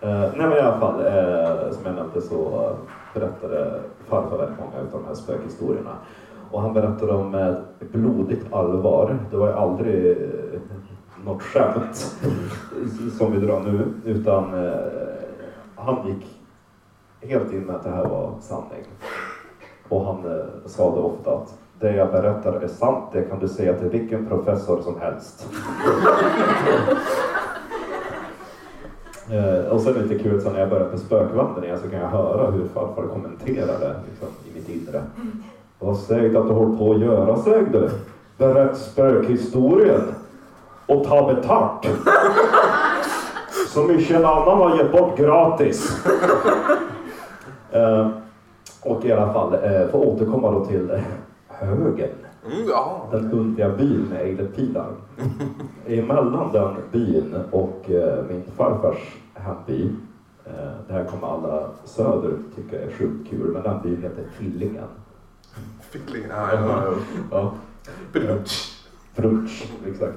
Eh, nej men i alla fall, eh, som jag nämnde så eh, berättade farfar väldigt många av de här spökhistorierna. Och han berättade dem med blodigt allvar. Det var ju aldrig eh, något skämt. som vi drar nu, utan han gick helt in med att det här var sanning. Och han eh, sa det ofta att det jag berättar är sant, det kan du säga till vilken professor som helst. Eh, och sen lite kul, så när jag började på spökvandringen så kan jag höra hur farfar kommenterade liksom, i mitt inre. Vad säg att du håller på att göra, säg du? Berätt spökhistorien och ta betalt. Som en annan har gett bort gratis. Eh, och i alla fall, eh, för att återkomma då till eh, högen. Mm, ja. Den underliga byn med ejdetpilar. Emellan den byn och eh, min farfars hemby, det här kommer alla söder tycka är sjukt kul, men den byn heter Fillingen. Fickling. Ja, ja, ja. Brutsch. Frutsch, exakt.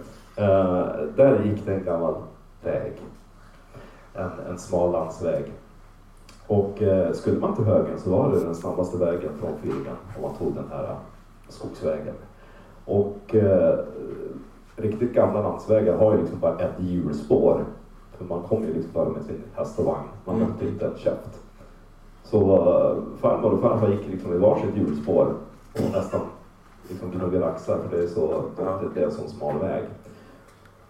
Där gick det en gammal väg. En, en smal landsväg. Och eh, skulle man till högen så var det den snabbaste vägen från Fillingen om man tog den här skogsvägen. Och eh, riktigt gamla landsvägar har ju liksom bara ett hjulspår. För man kommer ju liksom bara med sin häst och vagn. Man mötte inte en käft. Så eh, farmor och farfar gick liksom i varsitt hjulspår och nästan liksom gnuggade axlar för det är, så, det är en sån smal väg.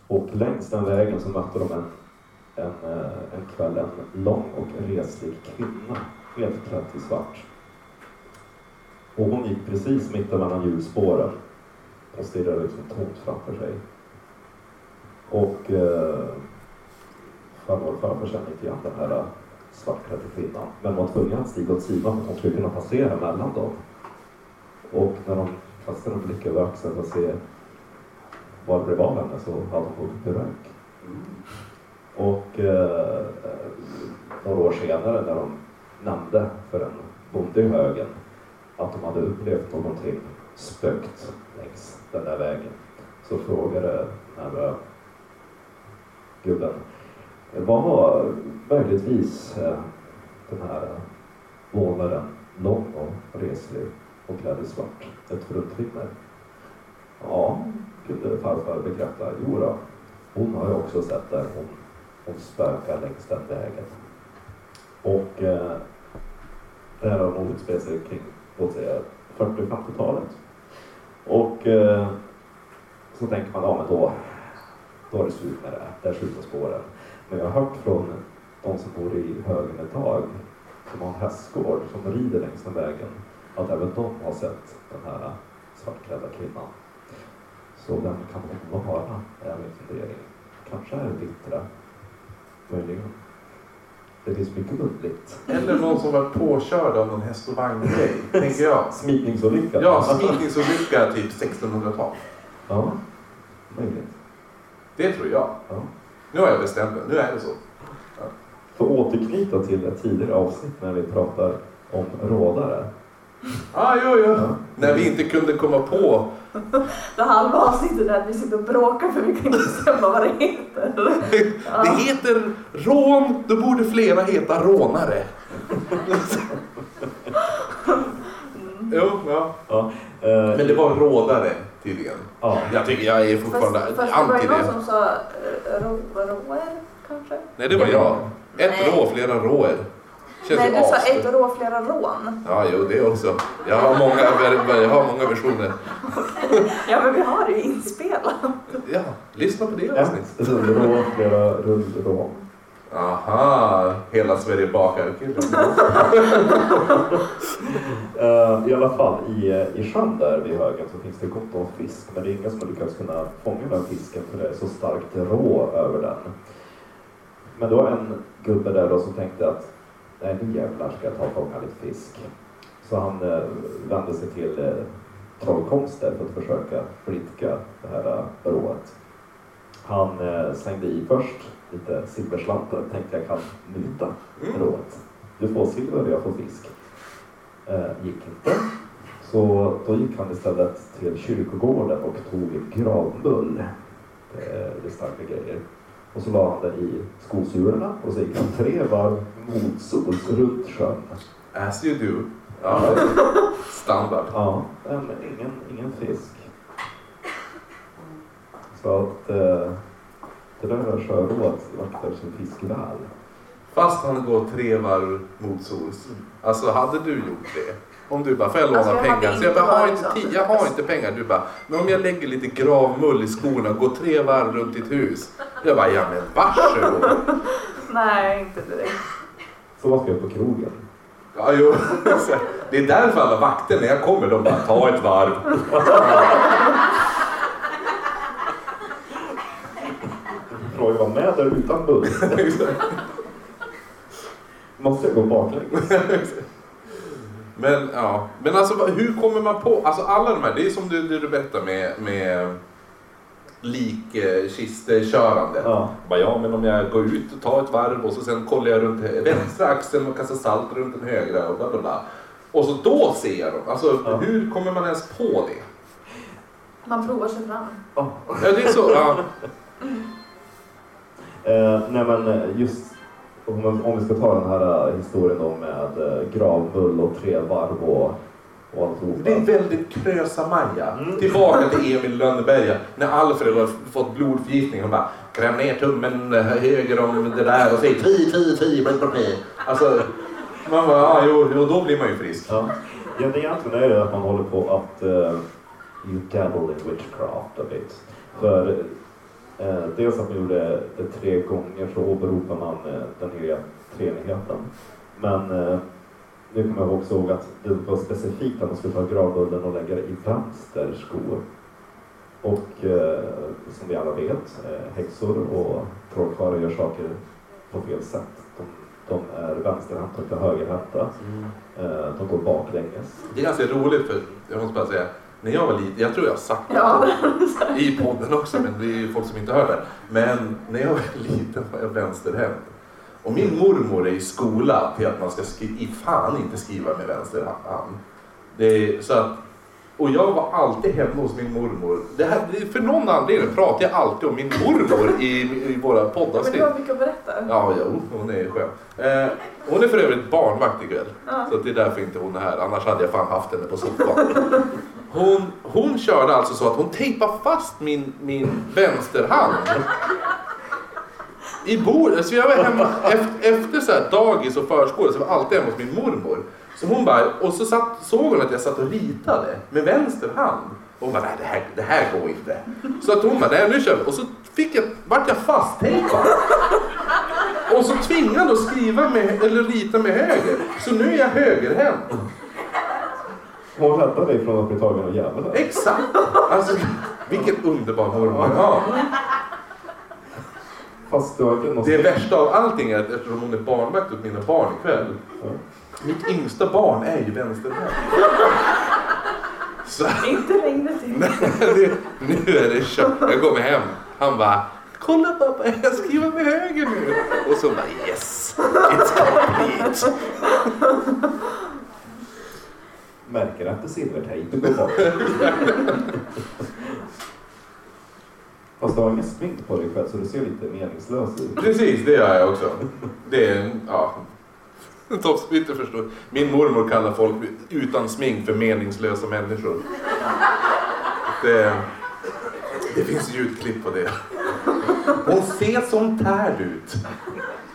Och längs den vägen så mötte de en, en, eh, en kväll en lång och reslig kvinna, helt klädd i svart. Och hon gick precis mitt emellan hjulspåren och stirrade liksom tomt framför sig. Och eh, farmor och farfar kände inte igen den här eh, svartklädda kvinnan, men var tvungen att stiga åt sidan för att hon skulle kunna passera mellan dem. Och när de kastade en blick över axeln för att se vad det blev av henne så hade hon gått upp i rök. Mm. Och eh, några år senare när de nämnde för en bonde i högen att de hade upplevt någonting spökt längs den där vägen så frågade den här eh, gubben vad var möjligtvis eh, den här målaren lång och reslig och klädd i svart? Ett fruntimmer? Ja, kunde farfar bekräfta. Jo då, hon har ju också sett där hon, och spökar längs den vägen. Och eh, det här har nog utspelat sig kring, låt säga, 40-50-talet. Och eh, så tänker man, ja men då, då är det slut med det här, där slutar spåren. Men jag har hört från de som bor i Högen ett tag, som har en hästgård, som rider längs den vägen, att även de har sett den här svartklädda kvinnan. Så vem kan hon vara, är min fundering. Kanske är det Bittra, möjligen. Det finns mycket muntligt. Eller någon som var påkörd av någon häst och vagn-grej, tänker jag. Smitningsolycka. Ja, smitningsolycka typ 1600-tal. Ja, möjligt. Det tror jag. Ja. Nu har jag bestämt mig. Nu är det så. För att återknyta till ett tidigare avsnitt när vi pratar om rådare. Ah, jo, jo. Ja. När vi inte kunde komma på. Det halva avsnittet är att vi sitter och bråkar för vi kan inte bestämma vad det heter. Det heter rån, då borde flera heta rånare. jo, ja. Ja, eh, Men det var rådare tydligen. ja. Jag tycker jag är Fast, fortfarande fast det var ju någon det. som sa eh, ro, roer kanske? Nej, det var jag. Ett Nej. rå, flera råer. Känns Nej, du sa as- ett rå, flera rån. Ja, jo, det också. Jag har många, jag har många versioner. Ja, men vi har det ju inspelat. Ja, lyssna på det avsnittet. Ett rullrå, flera rullrå. Aha, hela Sverige bakar. Eh, I alla fall i, eh, i sjön där vid högen så finns det gott om fisk men det är ingen som lyckats kunna fånga den fisken för det är så starkt rå över den. Men då var en gubbe där då som tänkte att nej nu jävlar ska jag ta och fånga lite fisk. Så han eh, vände sig till eh, trollkonster för att försöka blidka det här eh, rået. Han eh, slängde i först lite silverslantar tänkte jag kan muta Mm. rået. Du får silver och jag får fisk. Eh, gick inte. Så då gick han istället till kyrkogården och tog gravmull. Det är starka grejer. Och så la han det i skosulorna och så gick han tre varv motsols runt sjön. As you do. Ja, standard. Ja, men ingen, ingen fisk. Så att eh, Det där är sjöråd vaktar sin fiskväl. Fast han går tre varv motsols. Alltså hade du gjort det? Om du bara, får jag låna Alltså, jag pengar? Så jag bara, har inte, sån. ti- jag har inte pengar. Du bara, men om jag lägger lite gravmull i skorna och går tre varv runt ditt hus. Jag bara, ja men varsågod. Nej, inte direkt. Så var ska jag på krogen. Ja, jo. Det är därför alla vakter när jag kommer, de bara, ta ett varv. Fråga var med där utan bull. Måste jag gå baklänges? Men ja, men alltså hur kommer man på, alltså alla de här, det är som du, du berättar med, med likkistekörande. Ja. Bara, ja men om jag går ut och tar ett varv och så sen kollar jag runt vänstra axeln och kastar salt runt den högra och bla bla bla. Och så då ser jag dem. Alltså Ja. hur kommer man ens på det? Man provar sig fram. Ja. Ja det är så, ja. Eh, nej men eh, just om, om vi ska ta den här eh, historien då med eh, gravbull och tre varv och, och alltihopa. Det är väldigt krösa-Maja. Mm. Tillbaka till Emil Lönneberga. När Alfred har fått blodförgiftning. Han bara kräm ner tummen eh, höger om det där och säg fi, fi, fi, bli, bli, bli. Alltså, man bara, ja, jo, jo, då blir man ju frisk. Ja. ja, det egentligen är det att man håller på att uh, you dabble in witchcraft a bit. För eh, dels att man gjorde det tre gånger så åberopar man eh, den heliga treenigheten. Men eh, nu kommer jag också ihåg att det var specifikt att man skulle ta gravbullen och lägga det i vänster sko. Och eh, som vi alla vet, eh, häxor och trollkarlar gör saker på fel sätt. De, de är vänsterhänta och inte högerhänta. Eh, de går baklänges. Det är ganska roligt för, jag måste bara säga, när jag var liten, jag tror jag har sagt Ja. i podden också, men det är ju folk som inte hör det. Men när jag var liten var jag vänsterhänt. Och min mormor är i skola till att man ska skri- fan inte skriva med vänster hand. Det är, så att, och jag var alltid hemma hos min mormor. Det här, för någon anledning pratar jag alltid om min mormor i, i våra Men poddavsnitt. du har mycket att berätta. Ja, jo, hon är skön. Eh, hon är för övrigt barnvakt ikväll. Ja. Så det är därför inte hon är här. Annars hade jag fan haft henne på soffan. Hon, hon körde alltså så att hon tejpade fast min, min vänsterhand. I bordet. Så jag var hemma efter, efter så här dagis och förskola så var jag alltid hemma hos min mormor. Så hon bara, och så satt, såg hon att jag satt och ritade med vänster hand. Och hon bara, nej det här, det här går inte. Så att hon bara, nej nu kör vi. Och så fick jag, vart jag fasttejpad. Och så tvingad att skriva med, eller rita med höger. Så nu är jag högerhänt. Hon räddade dig från att bli tagen av djävulen. Exakt! Alltså, vilken underbar mormor. Ja. Fast någon... Det värsta av allting är att eftersom hon är barnvakt åt mina barn ikväll. Ja. Mitt yngsta barn är ju vänsterhänt. Så Inte längre till. det, nu är det kört. Jag kommer hem. Han bara Kolla pappa, jag skriver med höger nu. Och så bara yes, it's complete. Märker att det är silvertejp går bort. Fast du har ingen smink på dig själv så du ser lite meningslös ut. Precis, det gör jag också. Det är, ja. De förstår. Min mormor kallar folk utan smink för meningslösa människor. Det, det finns ljudklipp på det. Hon ser som tärd ut.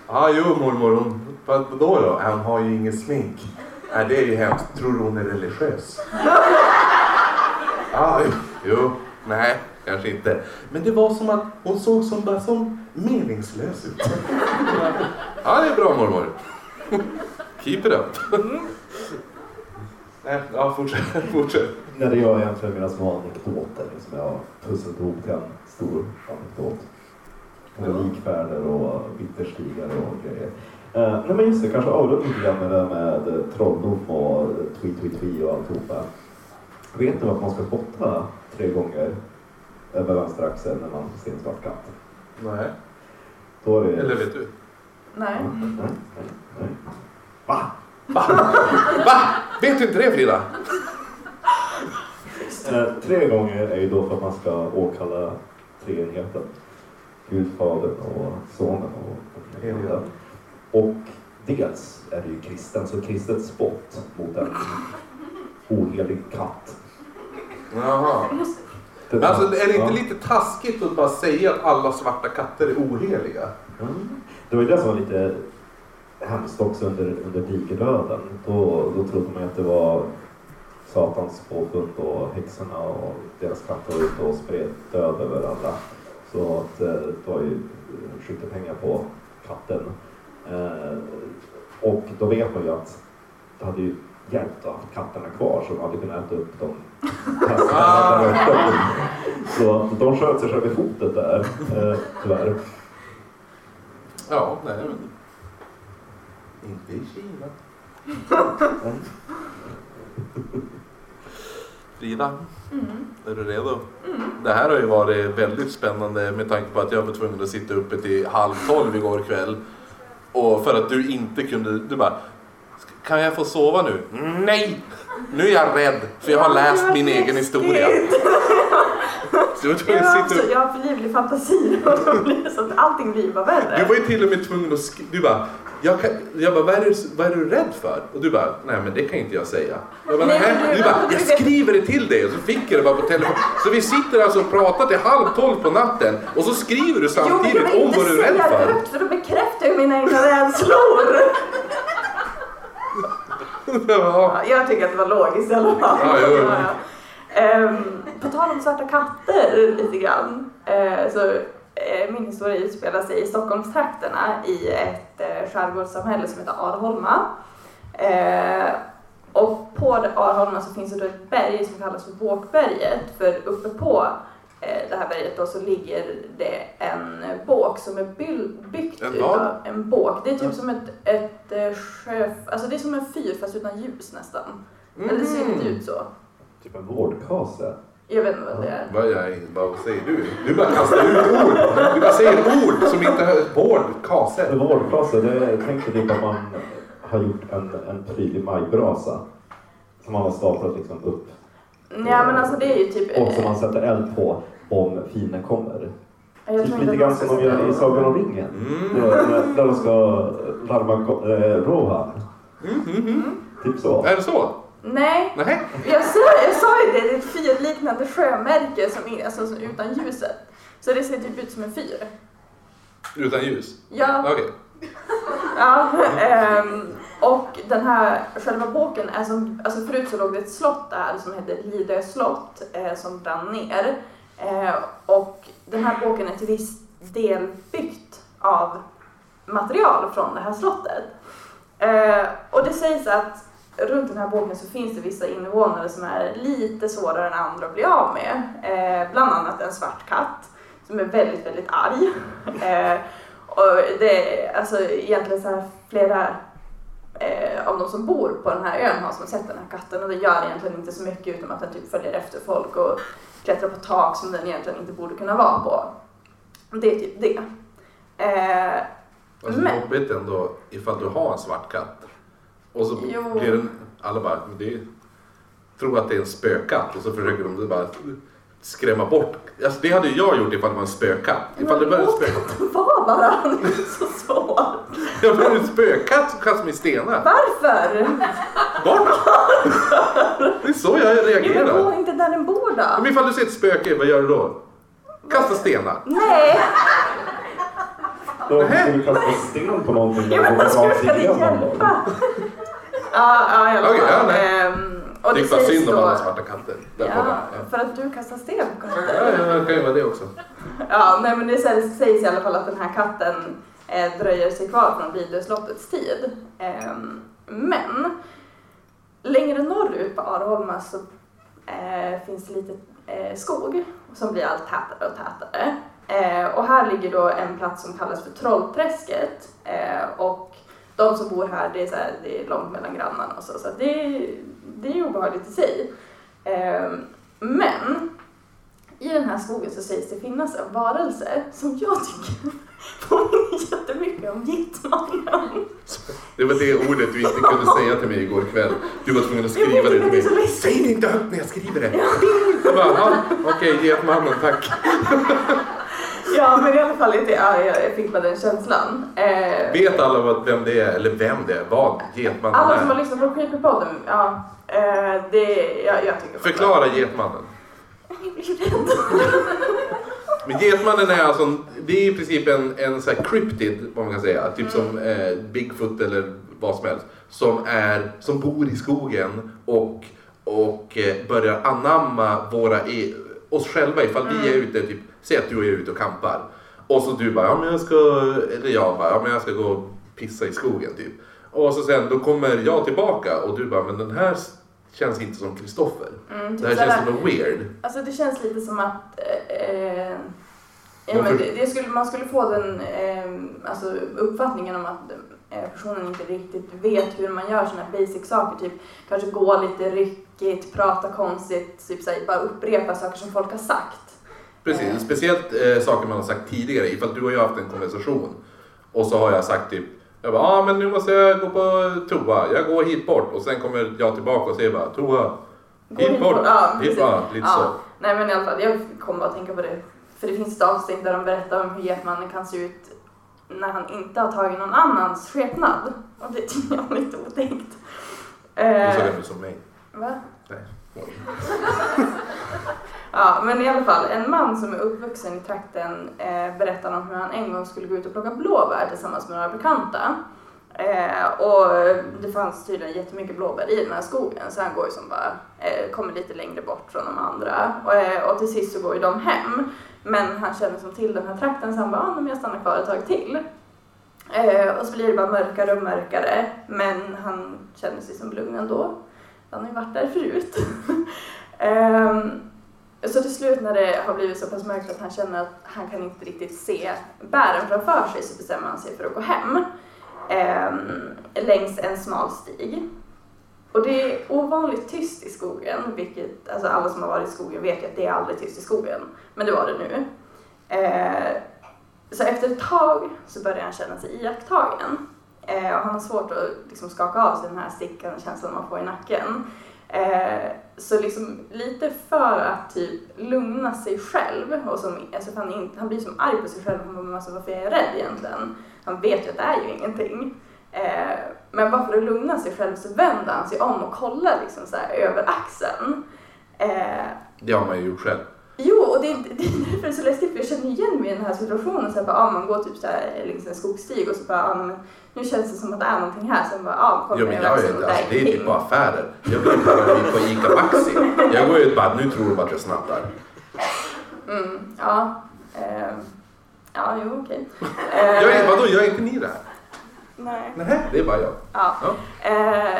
Ja, jo mormor, hon, vad då då? Hon har ju inget smink. Nej, det är ju hemskt. Tror du hon är religiös? Ah, ja, jo, nej, kanske inte. Men det var som att hon såg som, bara som meningslös ut. Ja, det är bra mormor. Keep it up. Nej, ja, fortsätt. fortsätt. Nej, det är egentligen mina små anekdoter som jag har pusslat ihop till en stor anekdot. Med likfärder och bitterstigar och grejer. Eh, nej men just det, kanske avrunda lite grann med det med eh, trolldom och twi twi twi och alltihopa. Vet ni att man ska spotta tre gånger över vänster axel när man ser en svart katt? Nej, Då är det... eller vet du? Nej. Nej, nej, nej. Va? Va? Va? Vet du inte det Frida? Eh, tre gånger är ju då för att man ska åkalla treenigheten. Gud, Fadern och Sonen och, och Heliga. Och dels är det ju kristen, så kristet spott mot en ohelig katt. Jaha. Men alltså, är det inte lite taskigt att bara säga att alla svarta katter är oheliga? Mm. Det var ju det som var lite hemskt också under, under digerdöden. Då, då trodde man att det var Satans påfund och häxorna och deras katter var ute och spred död över alla. Så att eh, det var ju skyttepengar på katten. Eh, och då vet man ju att det hade ju hjälpt ha katterna kvar så de hade kunnat äta upp de hästarna där uppe. Så de sköt sig själva i fotet där, eh, tyvärr. Ja, nej men... Inte i Kina. Frida, Mm. är du redo? Det här har ju varit väldigt spännande med tanke på att jag var tvungen att sitta uppe till halv tolv igår kväll. Och för att du inte kunde, du bara Kan jag få sova nu? Nej! Nu är jag rädd för jag har läst min egen läskigt. historia. Så jag var tvungen Jag har, också, jag har för livlig fantasi och då blir det så att allting blir bara värre. Du var ju till och med tvungen att skriva. Du bara, jag, kan, jag bara vad, är du, vad är du rädd för? Och du bara, nej men det kan inte jag säga. Jag bara, Nej, nej. men du- Du bara, du jag skriver det till dig och så fick jag det bara på telefon. Så vi sitter alltså och pratar till halv tolv på natten och så skriver du Jo, men jag samtidigt vill om inte vad du är rädd säga det för. högt för då bekräftar jag mina egna rädslor. Ja. Ja, jag tycker att det var logiskt i alla fall. Ja, jo, jo. Ehm, på tal om svarta katter lite grann. eh, så eh, min historia utspelar sig i Stockholmstrakterna i ett eh, skärgårdssamhälle som heter Arholma. Och på Arholma så finns det då ett berg som kallas för Båkberget. För uppe på det här berget då så ligger det en båk som är byggt En utav en båk. Det är typ som ett, ett eh, sjö... Alltså det är som en fyr fast utan ljus nästan. Eller det ser Mm. lite ut så. Typ en vårdkase. Jag vet inte vad det är. Vad, jag, vad säger du? Du bara kastar ut ord. Du bara säger ord som inte hör. Bård, kase. En vårdkase, det tänkte typ att man har gjort en, en prydlig majbrasa. Som man har staplat liksom upp. Ja men alltså det är ju typ... Och som man sätter eld på om fienden kommer. Typ inte lite grann som de gör i. Sagan om ringen. Mm. Där- där de ska larma eh, Rohan. Mm, mm, mm. Typ så. Är det så? Nej, Nej. jag sa, jag sa ju det. Det är ett fyrliknande sjömärke som är, alltså, som utan ljuset. Så det ser typ ut som en fyr. Utan ljus? Ja, Okej. ja ehm, och den här själva boken är som, alltså förut så låg det ett slott där som hette Lidö slott eh, som brann ner. Eh, och den här boken är till viss del byggt av material från det här slottet. Eh, och det sägs att runt den här boken så finns det vissa invånare som är lite svårare än andra att bli av med. Eh, bland annat en svart katt som är väldigt, väldigt arg. Eh, och det är alltså egentligen så här flera eh, av de som bor på den här ön har som sett den här katten och det gör egentligen inte så mycket utom att den typ följer efter folk och klättrar på tak som den egentligen inte borde kunna vara på. Det är typ det. Eh, Alltså Men- jobbigt ändå ifall du har en svart katt. Och så Jo. blir den, alla bara, det är, tror att det är en spökkatt och så försöker de bara skrämma bort. Alltså det hade ju jag gjort ifall det var en spökkatt. Ifall det var en katten vara bara, det är så svårt. Ja men en spökkatt så kastar mig stenar. Varför? Bort! Det är så jag Ja, men gå reagerar. inte där den bor då. Men ifall du ser ett spöke, vad gör du då? Kasta stenar. Nej, Då ska vi kasta sten på någonting. ja, men vad ska det hjälpa? Ja, ja, i alla Okej, ja, och Det det är bara synd om då... alla svarta katter. Ja, den. för att du kastar sten på Ja, katter. ja, jag kan ju vara det också. Ja, nej men det sägs sägs i alla fall att den här katten eh, dröjer sig kvar från Blidöslottets tid. Ehm, men längre norrut på Arholma så eh, finns det lite eh, skog som blir allt tätare och tätare. Eh, och här ligger då en plats som kallas för Trollträsket. Eh, och de som bor här, det är, så här, det är långt mellan grannarna och så, så det, är, det är obehagligt i sig. Eh, men i den här skogen så sägs det finnas en varelse som jag tycker påminner jättemycket om Gittmannen. Det var det ordet du inte kunde säga till mig igår kväll. Du var tvungen att skriva det till mig. Det är. Säg det inte högt när jag skriver det. Jag bara, ja, okej, getmannen, tack. Ja, men i alla fall, det, ja, jag fick bara den känslan. Eh, Vet alla vad, vem det är, eller vem det är, vad getmannen alla som har är? lyssnat på Creepypodden, ja, eh, det, jag, jag tycker Förklara getmannen. Jag blir rädd. Men Getmannen är alltså, en- det är i princip en, en så här cryptid, vad man kan säga. Typ som eh, Bigfoot eller vad som helst. Som, är, som bor i skogen och, och eh, börjar anamma våra, e- oss själva ifall vi är ute, typ, säg att du och jag är ute och campar. Och så du bara, ja men jag ska, eller jag bara, ja men jag ska gå och pissa i skogen typ. Och så sen, då kommer jag tillbaka och du bara, men den här känns inte som Kristoffer. Mm, typ Det här såhär- känns som weird. Alltså det känns lite som att eh, eh, ja, men det, det skulle, man skulle få den eh, alltså uppfattningen om att eh, personen inte riktigt vet hur man gör här basic saker. Typ kanske gå lite ryckigt, prata konstigt, typ såhär, bara upprepa saker som folk har sagt. Precis, speciellt eh, saker man har sagt tidigare. Ifall du och jag har haft en konversation och så har jag sagt typ jag bara, ah, men nu måste jag gå på toa. Jag går hit bort och sen kommer jag tillbaka och säger bara toa. Hit hit bort. bort. Ja, Hit bara, lite Ja. så. Nej men i alla fall, jag kommer bara att tänka på det. För det finns ett avsnitt där de berättar om hur getmannen kan se ut när han inte har tagit någon annans skepnad. Och det tycker jag är lite otäckt. Du Eh, såg ändå som mig. va? Nej. Ja, men i alla fall, en man som är uppvuxen i trakten eh, berättar om hur han en gång skulle gå ut och plocka blåbär tillsammans med några bekanta. Eh, och det fanns tydligen jättemycket blåbär i den här skogen så han går ju som bara, eh, kommer lite längre bort från de andra. Och, eh, och till sist så går ju de hem. Men han känner som till den här trakten så han bara, ah, men jag stannar kvar ett tag till. Eh, och så blir det bara mörkare och mörkare. Men han känner sig som lugn ändå. Han har ju varit där förut. Ehm, så till slut när det har blivit så pass mörkt att han känner att han kan inte riktigt se bären framför sig så bestämmer han sig för att gå hem eh, längs en smal stig. Och det är ovanligt tyst i skogen, vilket alltså alla som har varit i skogen vet ju att det är aldrig tyst i skogen. Men det var det nu. Eh, så efter ett tag så börjar han känna sig iakttagen. Eh, och han har svårt att liksom skaka av sig den här stickande känslan man får i nacken. Eh, så liksom lite för att typ lugna sig själv och som, alltså han, in, han blir som arg på sig själv. Han bara, alltså, varför är jag rädd egentligen? Han vet ju att det är ju ingenting. Eh, men bara för att lugna sig själv så vänder han sig om och kollar liksom så här över axeln. Eh, Det har man ju gjort själv. Jo, och det, det är därför det är så läskigt för jag känner igen mig i den här situationen. Så här, bara, ah, man går typ så här längs en skogsstig och så bara, ah, men nu känns det som att det är någonting här. Sen bara, ah, kollar Jo, men jag axeln är, och alltså, det är typ på affärer. Jag går bara dit på ICA Maxi. Jag går ut bara, nu tror de att jag snattar. Mm, ja. Eh, ja, jo okej. Jag är, Eh, vadå, gör inte ni det här? Nej. Nej, det är bara jag. Ja. Ja. Eh,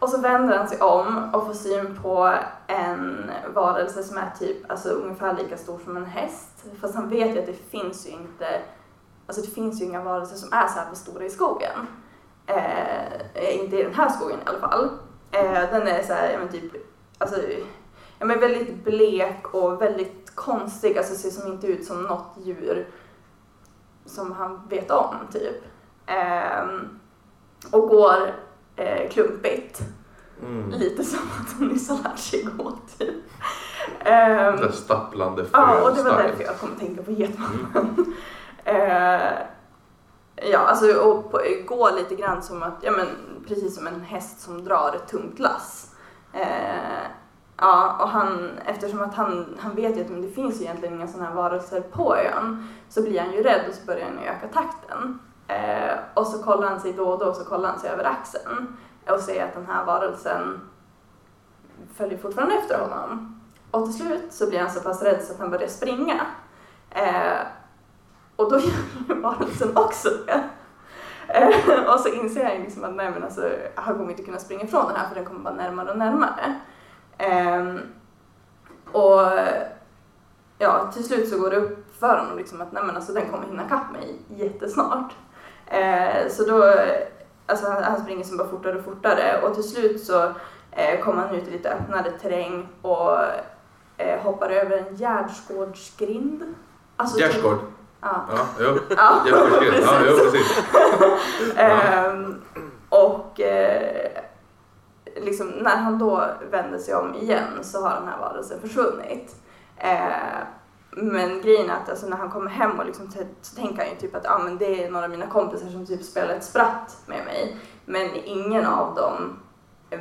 och så vänder han sig om och får syn på en varelse som är typ alltså, ungefär lika stor som en häst. Fast han vet ju att det finns ju inte, alltså det finns ju inga varelser som är så här stora i skogen. Eh, eh inte i den här skogen i alla fall. Eh, den är så här, ja, men typ, alltså, ja, men väldigt blek och väldigt konstig, alltså ser som inte ut som något djur som han vet om typ. Eh, och går eh, klumpigt. Mm. Lite som att hon nyss har lärt sig gå typ. Ehm, Den där stapplande ja, och det var därför jag kom att tänka på Getmannen. Eh, ja, alltså och på, gå lite grann som att, ja men precis som en häst som drar ett tungt lass. Eh, ja, och han, eftersom att han, han vet ju att men det finns ju egentligen inga sådana här varelser på ön så blir han ju rädd och så börjar han öka takten. Eh, och så kollar han sig då och då så kollar han sig över axeln och ser att den här varelsen följer fortfarande efter honom. Och till slut så blir han så pass rädd så att han börjar springa. Eh, och då gör ju varelsen också det. Eh, och så inser han ju liksom att nej men alltså, han kommer inte kunna springa ifrån den här för den kommer bara närmare och närmare. Eh, och ja, till slut så går det upp för honom liksom att nej men alltså, den kommer hinna kapp mig jättesnart. Eh, så då, alltså han, han springer som bara fortare och fortare och till slut så eh, kommer han ut i lite öppnare terräng och eh, hoppar över en gärdsgårdsgrind. Alltså, typ- Gärdsgård. Ja. Ja, jo. Ja, Gärdsgårdsgren. Ja, jo, precis. Ehm, och eh, liksom, när han då vänder sig om igen så har den här varelsen försvunnit. Eh, men grejen är att alltså, när han kommer hem och liksom, så tänker han ju typ att ah, men det är några av mina kompisar som typ spelar ett spratt med mig. Men ingen av dem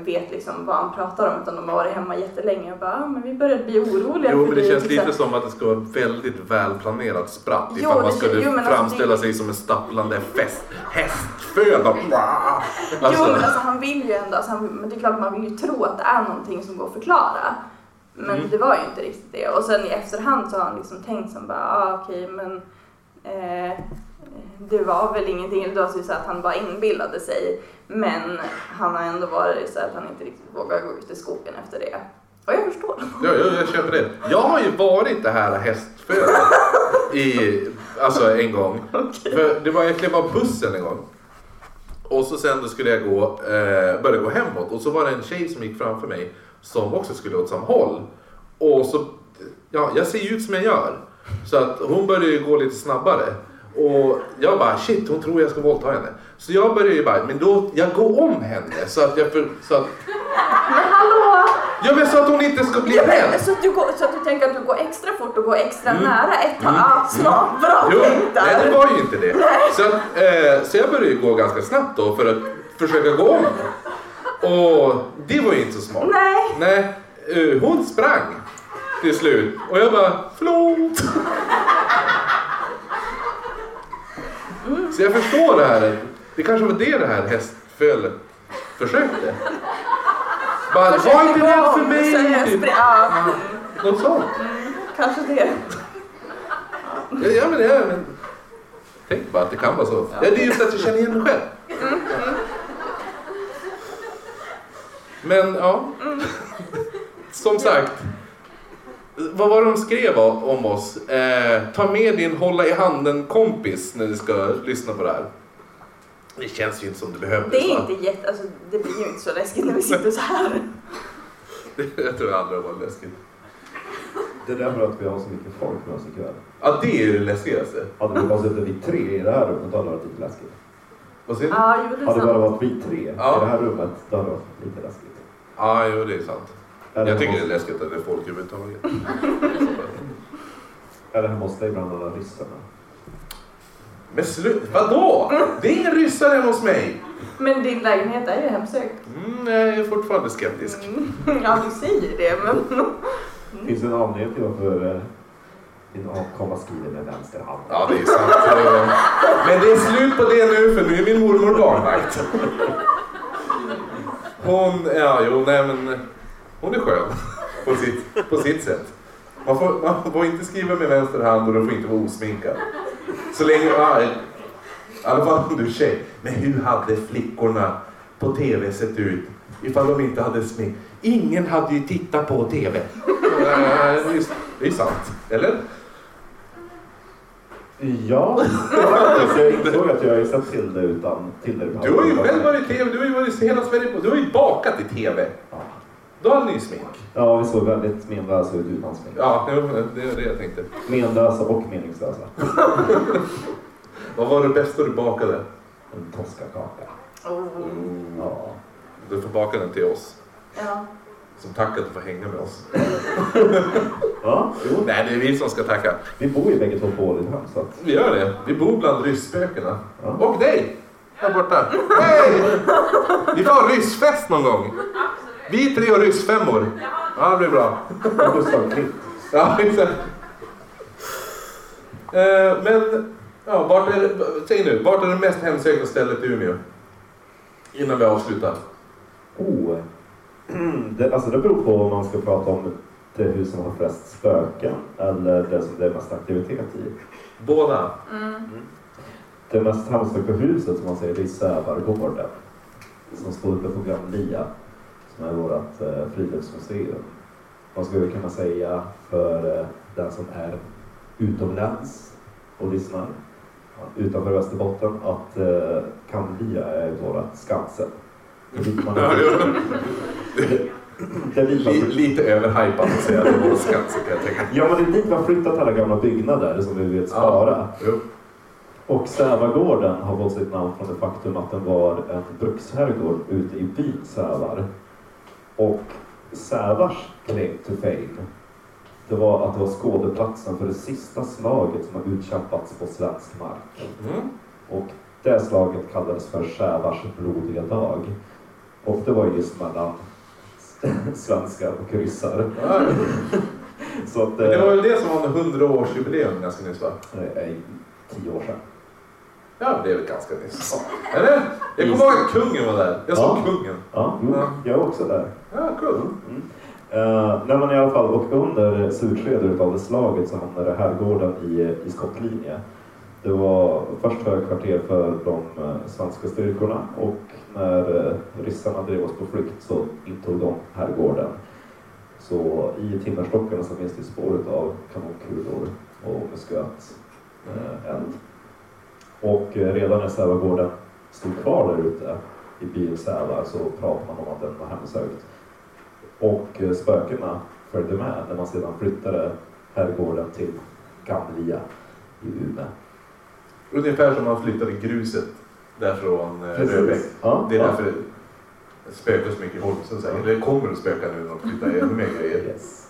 vet liksom vad han pratar om utan de har varit hemma jättelänge och bara ah, men vi började bli oroliga Jo men det dig", känns liksom. lite som att det ska vara väldigt välplanerat spratt Jo, ifall man skulle jo, alltså, framställa det- sig som en stapplande fest, hästföda. Alltså, Jo men alltså han vill ju ändå, alltså, han, men det är klart man vill ju tro att det är någonting som går att förklara. Men Mm. det var ju inte riktigt det. Och sen i efterhand så har han liksom tänkt som bara, ah, okej men eh, det var väl ingenting, det var så att han bara inbillade sig. Men han har ändå varit så att han inte riktigt vågar gå ut i skogen efter det. Och jag förstår. Ja, jag, jag köper det. Jag har ju varit det här hästfödet i, alltså en gång. För det var, klev av bussen en gång. Och så sen då skulle jag gå, eh, börja gå hemåt och så var det en tjej som gick framför mig som också skulle åt samma håll. Och så, ja, jag ser ju ut som jag gör. Så att hon började ju gå lite snabbare. Och jag bara shit, hon tror jag ska våldta henne. Så jag började ju bara, men då, jag går om henne så att jag, för, så att, Men hallå! ja men så att hon inte ska bli Ja, rädd. så, att du går, så att du tänker att du går extra fort och går extra nära ett tag? Ah, bra Mm. Jo, nej det var ju inte det. Så, att, eh, så jag började ju gå ganska snabbt då för att försöka gå om. Och det var ju inte så smart. Nej. Nej, eh, hon sprang till slut och jag bara förlåt. Så jag förstår det här. Det kanske var det det här hästfölet försökte. Bara, var inte rädd för mig. Typ. ja, Något sånt. kanske det. Ja, ja, men, ja, men tänk bara att det kan vara så. Ja. det är just att jag känner igen mig själv. Men ja, som sagt. Vad var det de skrev om oss? Eh, ta med din hålla i handen kompis när du ska lyssna på det här. Det känns ju inte som det behövdes Det är va? inte jätte, alltså det blir ju inte så läskigt när vi sitter så här. Jag tror aldrig det var läskigt. Det är därför att vi har så mycket folk med oss ikväll. Ja, det är ju det läskigaste. Hade vi bara suttit vi tre i det här rummet, hade det varit lite läskigt. Vad säger du? Ja, jo det är Hade det bara sant. varit vi tre Ja. i det här rummet, då hade det varit lite läskigt. Ja, jo det är sant. Eller Jag tycker det hemma är läskigt att det är folk överhuvudtaget. Eller hemma hos dig bland alla ryssarna. Men slut, vadå? Det är ingen ryssare hemma hos mig. Men din lägenhet är ju hemsökt. Mm, jag är fortfarande skeptisk. Mm. Ja, du säger det men... Finns det en anledning till varför eh, din avkomma skriver med vänster hand? Ja, det är sant. Men det är slut på det nu för nu är min mormor barnvakt. Hon, ja jo, nej men hon är skön på sitt, på sitt sätt. Man får, man får inte skriva med vänster hand och du får inte vara osminkad. Så länge, ja, i alla fall om du är tjej. Men hur hade flickorna på TV sett ut ifall de inte hade smink? Ingen hade ju tittat på TV. Det är sant, eller? Ja, faktiskt. Jag insåg att jag sett till det utan till det. Du har ju själv varit i TV, du har ju varit i hela Sverige på, du har ju bakat i TV. Ja. Då hade ni ju smink. Ja, vi såg väldigt menlösa ut utan smink. Ja, det är det jag tänkte. Menlösa och meningslösa. Vad var det bästa du bakade? En toskakaka. Oh. Ja. Du får baka den till oss. Ja. Som tack att du får hänga med oss. Ja, jo. Nej, det är vi som ska tacka. Vi bor ju bägge två på Ålidhem så att... Vi gör det. Vi bor bland rysspökena. Ja. Och dig! Här borta. Hej! Vi får ha ryssfest någon gång. Vi tre och ryssfemmor. Ja, det blir bra. Gustav Klint. Ja, exakt. Eh, men, ja, vart är det, säg nu, vart är det mest hemsökta stället i Umeå? Innan vi avslutar. Oh. Det, alltså det beror på om man ska prata om det hus som har flest spöken eller det som det är mest aktivitet i. Båda. Mm. Det mest hemsökta huset som man säger det är Sävargården. Som står uppe på Gamlia. Som är vårt eh, friluftsmuseum. Man skulle kunna säga för eh, den som är utomlands och lyssnar utanför Västerbotten att eh, Gamlia är vårt Skansen. Det är lite överhypat att säga att det var Skansen kan jag tänka. Ja, men det är dit vi har flyttat alla gamla byggnader som vi vill spara. Och Sävagården har fått sitt namn från det faktum att den var en bruksherrgård ute i byn Sävar. Och Sävars claim to fame, det var att det var skådeplatsen för det sista slaget som har utkämpats på svensk mark. Mm. Och det slaget kallades för Sävars blodiga dag. Och det var just mellan svenskar och ryssar. Så att, det var eh, väl det som var en 100-årsjubileum ganska nyss va? eh, tio år sedan. Ja, det är väl ganska nyss. Eller? Jag kommer ihåg att kungen var där. Jag såg Ja. kungen. Ja, Ja. jag är också där. Ja, cool. Uh, nej men i alla fall, och under slutskedet av det slaget så hamnade herrgården i, i skottlinje. Det var först högkvarter för de eh, svenska styrkorna och när eh, ryssarna drev oss på flykt så intog de herrgården. Så i timmerstockarna så finns det spåret av kanonkulor och musköt eh, eld. Och eh, redan när Sävagården stod kvar där ute i byn Säva så pratade man om att den var hemsökt. Och spökena följde med när man sedan flyttade herrgården till Gamlia i Umeå. Ungefär som man flyttade gruset därifrån eh, Röbäck. Ja, Det är ja. därför det spökar så mycket i Holmsund. Det kommer att spöka nu när de flyttar ännu mer grejer. Yes.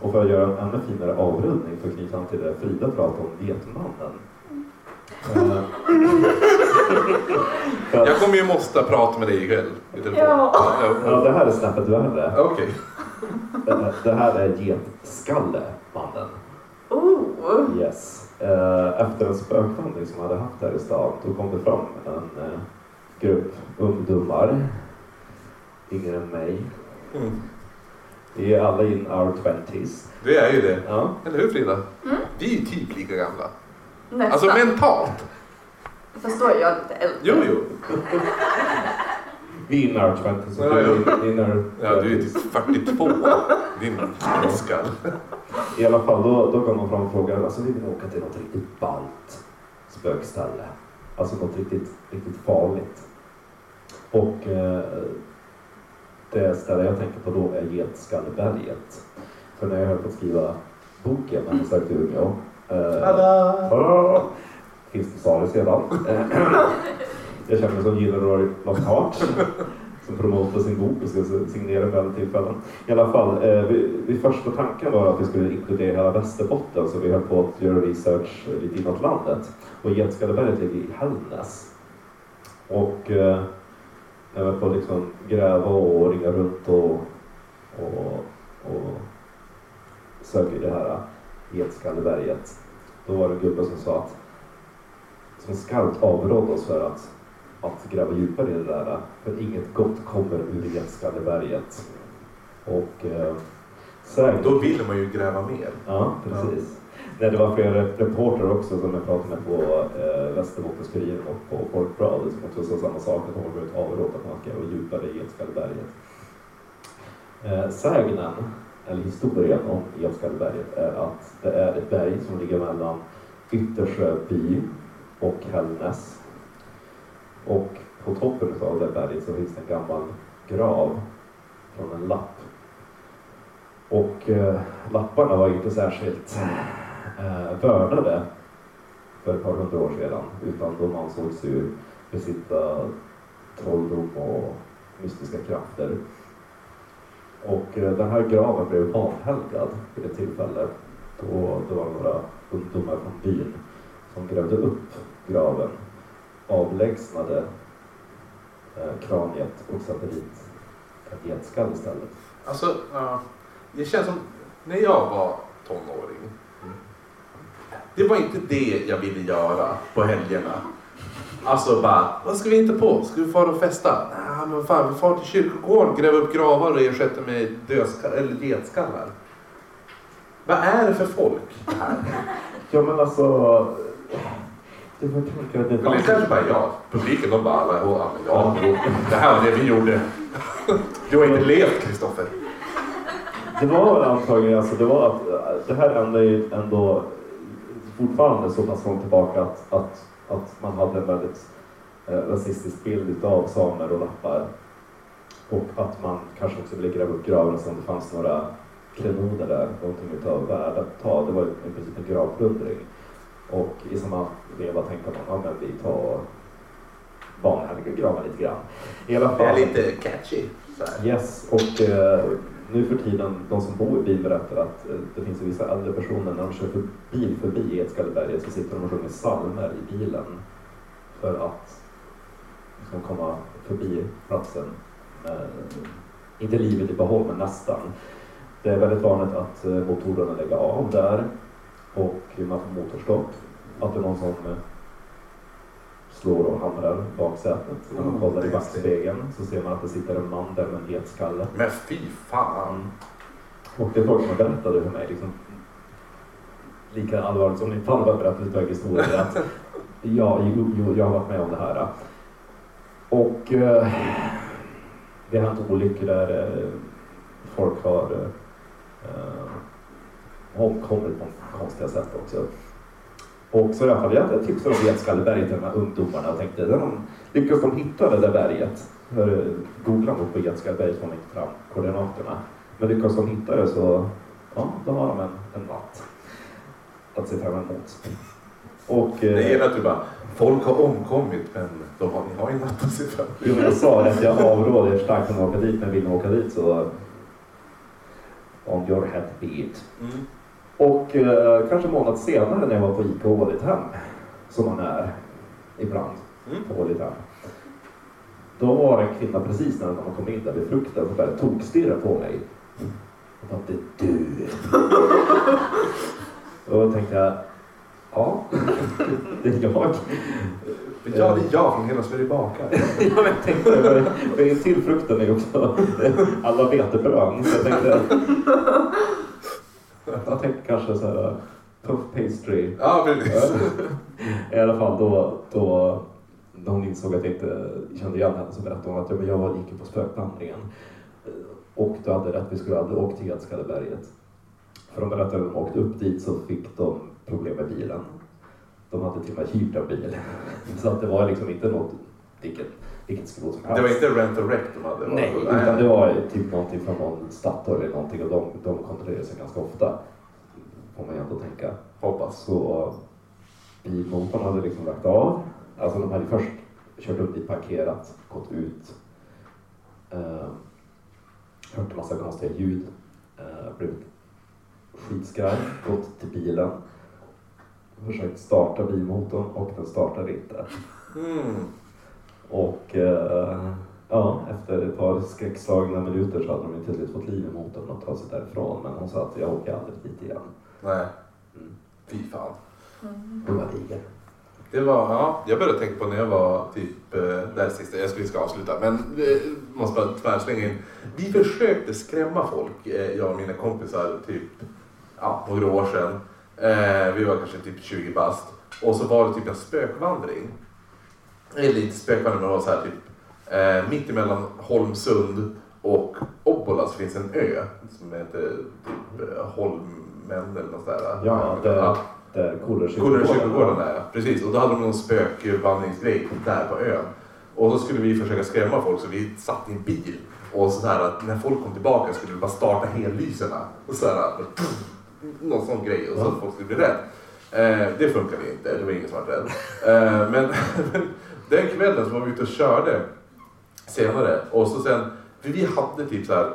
Och för att göra en ännu finare avrundning för att knyta an till det Frida pratade om Vetmannen. Eh, Jag kommer ju måste prata med dig ikväll. Ja. Ja, det här är snäppet värre. Okej. Det- Det här är Getskalemannen. Oh. Yes. Eh, Efter en spökvandring som jag hade haft här i stan, då kom det fram en eh, grupp ungdomar, yngre än mig. Mm. Vi är alla in our twenties. Du är ju det. Ja. Eller hur Frida? Mm. Vi är ju typ lika gamla. Nästan. Alltså mentalt. Fast då är jag lite äldre. Jo, jo. Twenties. och Ja, du ja. Ja, du är 30s. typ 42. Din skall. I alla fall, då, då kom de fram och frågade, alltså vi vill åka till något riktigt ballt spökställe. Alltså något riktigt, riktigt farligt. Och eh, det ställe jag tänker på då är Getskalleberget. För när jag höll på att skriva boken när jag sökte Umeå. Eh, Tada! finns det salu sedan. Jag känner mig som Gyllenroy Lockhart som promotar sin bok och ska signera vid alla tillfällen. I alla fall, eh, vid, vid första tanken var att vi skulle inkludera hela Västerbotten så vi höll på att göra research lite inåt landet. Och Getskalleberget ligger i Hällnäs. Och eh, jag var på att liksom gräva och ringa runt och, och, och söka i det här Getskalleberget. Då var det en gubbe som sa att som skarpt avrådde oss för att, att gräva djupare i det där. För inget gott kommer ur Getskalleberget. Och eh, säkert... Då vill man ju gräva mer. Ja, precis. Nej, det var flera reportrar också som jag pratade med på eh, Västerbottens-Kuriren och på Folkbladet som också sa samma sak, att de har blivit avrådda från att gräva djupare i Getskalleberget. Eh, sägnen, eller historien om Getskalleberget, är att det är ett berg som ligger mellan Yttersjö by och Hällnäs. Och på toppen av det berget så finns det en gammal grav från en lapp. Och eh, lapparna var inte särskilt eh, vördade för ett par hundra år sedan utan de ansågs ju besitta trolldom och mystiska krafter. Och eh, den här graven blev avhelgad vid ett tillfälle då det var några ungdomar från byn som grävde upp graven, avlägsnade eh, kraniet och satte dit en getskall istället. Alltså, ja. det känns som när jag var tonåring. Det var inte det jag ville göra på helgerna. Alltså bara, vad ska vi inte på? Ska vi fara och festa? Nej, men fan, vi far till kyrkogården, gräva upp gravar och ersätta med dödskallar, eller getskallar. Vad är det för folk det här? Ja men alltså, det var tänka att det Eller det kanske bara jag. Publiken de bara, alla, ja, men ja, jo, det här var det vi gjorde. Du har inte levt Kristoffer. Det var antagligen, alltså det var att det här ändå är ju ändå fortfarande så pass långt tillbaka att, att, att man hade en väldigt eh, rasistisk bild utav samer och lappar. Och att man kanske också ville gräva upp graven så om det fanns några klenoder där, någonting utav värde att ta. Det var i princip en gravplundring. Och i samma veva tänkte man, ja men vi tar och vanhelgar graven lite grann. I alla Det fall. är lite catchy. Yes, och eh, nu för tiden, de som bor i bil berättar att eh, det finns vissa äldre personer, när de kör för bil förbi Edskalleberget så sitter de och sjunger psalmer i bilen. För att liksom komma förbi platsen. Eh, inte livet i behåll, men nästan. Det är väldigt vanligt att eh, motorerna lägger av där och man får motorstopp. Att det är någon som slår och hamrar baksätet. När man Mm, kollar i backspegeln så ser man att det sitter en man där med en het skalle. Men fy fan. Och det är folk som berättade för mig, liksom, lika allvarligt som din farfar berättade utav historier, att ja, jo, jo, jag har varit med om det här. Och eh, det har hänt olyckor där eh, folk har eh, omkommit på konstiga sätt också. Och så i alla fall, jag tipsade om Getskalleberget till de här ungdomarna och tänkte, de lyckas de hitta det där berget, för googla mot på Getskalleberget får man inte fram koordinaterna. Men lyckas de hitta det så, ja, då har de en, en natt att se fram emot. Och, Det är eh, att du bara, folk har omkommit men de har, ni har ju natt att se fram jo, men jag sa att jag avråder starkt från att åka dit, men vill ni åka dit så on your head be it. mm. Och eh, kanske en månad senare när jag var på ICA Ålidhem, som man är ibland Mm. på Ålidhem. Då var det en kvinna precis när man kom in där vid frukten som började tokstirra på mig. Och bara, det är du. och då tänkte jag, ja, det är jag. Ja, det är jag från Hela Sverige bakar. Ja, men tänkte, för, för till frukten är ju också alla vetebröd. Så jag tänkte, jag tänkte kanske så här puff pastry. Ja, precis. I alla fall då, då när hon insåg att jag inte kände igen henne så berättade hon att ja, men jag gick på spökvandringen. Och du hade rätt, vi skulle aldrig åkt till Edskalleberget. För de berättade att när de åkte upp dit så fick de problem med bilen. De hade till och med hyrt en bil. Så att det var liksom inte något, vilket, vilket skrot som helst. Det var inte rent a wreck de hade? Nej, utan det var typ någonting från någon Statoil eller någonting och de, de kontrollerar sig ganska ofta. Får man ju ändå tänka. Hoppas. Så bilmotorn hade liksom lagt av. Alltså de hade först kört upp dit, parkerat, gått ut. Eh, hört en massa konstiga ljud. Eh, blivit skitskraj, gått till bilen. Försökt starta bilmotorn och den startade inte. Mm. Och eh, ja, efter ett par skräckslagna minuter så hade de ju slut fått liv i motorn och tagit sig därifrån. Men hon sa att jag åker aldrig dit igen. Nej. Mm. Fy fan. Hon var diger. Det var, ja, jag började tänka på när jag var typ, eh, där sista, jag skulle ska avsluta, men eh, måste bara tvärslänga in. Vi försökte skrämma folk, eh, jag och mina kompisar, typ ja, några år sedan. Vi var kanske typ 20 bast. Och så var det typ en spökvandring. Eller inte spökvandring, men det var så här typ eh, mitt emellan Holmsund och Obbola så finns en ö som heter typ Holmen eller något där. Ja, där, där Kållersjögården kyrkogården är precis. Och då hade de någon spökvandringsgrej där på ön. Och då skulle vi försöka skrämma folk så vi satt i en bil. Och så här att när folk kom tillbaka skulle vi bara starta hellyserna. Och så här, någon sån grej. Och så att folk skulle bli rädd. Eh, det funkade inte, det var ingen som var rädd. Eh, men den kvällen så var vi ute och körde senare. Och så sen, för vi hade typ så här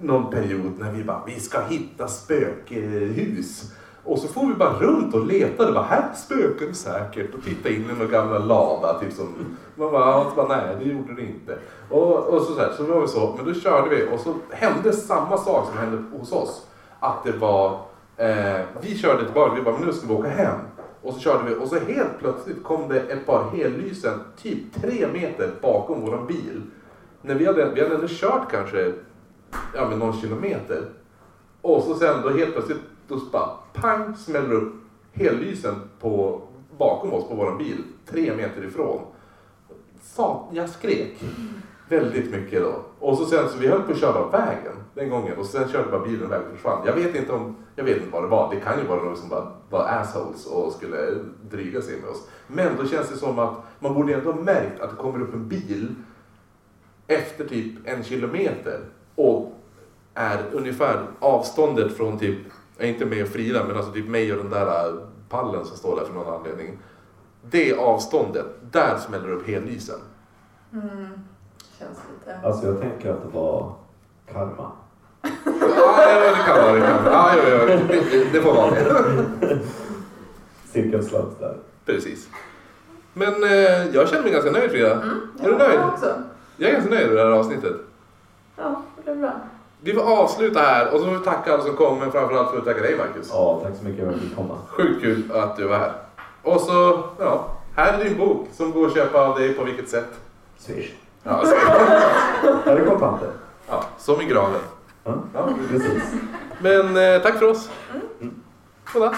någon period när vi bara, vi ska hitta spökhus. Och så får vi bara runt och letade, bara, här spökar det säkert. Och titta in i någon gamla lada, typ som, man bara, och bara, nej det gjorde det inte. Och, och så, så, här, så var vi så, men då körde vi och så hände samma sak som hände hos oss. Att det var, eh, vi körde tillbaka, vi bara, men nu ska vi åka hem. Och så körde vi och så helt plötsligt kom det ett par hellysen typ tre meter bakom våran bil. När vi hade, vi hade ändå kört kanske ja, men någon kilometer. Och så sen då helt plötsligt då bara pang smäller upp hellysen på, bakom oss på våran bil. Tre meter ifrån. Fan, jag skrek väldigt mycket då. Och så sen så vi höll på att köra av vägen den gången och sen körde bara bilen iväg och försvann. Jag vet inte om, jag vet inte vad det var. Det kan ju vara någon som bara var assholes och skulle dryga sig med oss. Men då känns det som att man borde ändå ha märkt att det kommer upp en bil efter typ en kilometer och är ungefär avståndet från typ, jag är inte med och Frida, men alltså typ mig och den där äh, pallen som står där för någon anledning. Det avståndet, där smäller det upp hellysen. Mm. Känns lite... Alltså jag tänker att det var karma. Ja, det kan vara det. Kan. vara. Ja, ja, ja, det, det får vara det. Cirkelslös där. Precis. Men eh, jag känner mig ganska nöjd Frida. Mm, Är du nöjd? Jag också. Jag är ganska nöjd med det här avsnittet. Ja, det blev bra. Vi får avsluta här och så får vi tacka alla som kom men framförallt får vi tacka dig Marcus. Ja, tack så mycket för att jag fick komma. Sjukt kul att du var här. Och så, ja, här är din bok som går att köpa av dig på vilket sätt. Swish. Ja, så, Är det kontanter? ja som i graven. Ja, precis. Men eh, tack för oss. Godnatt.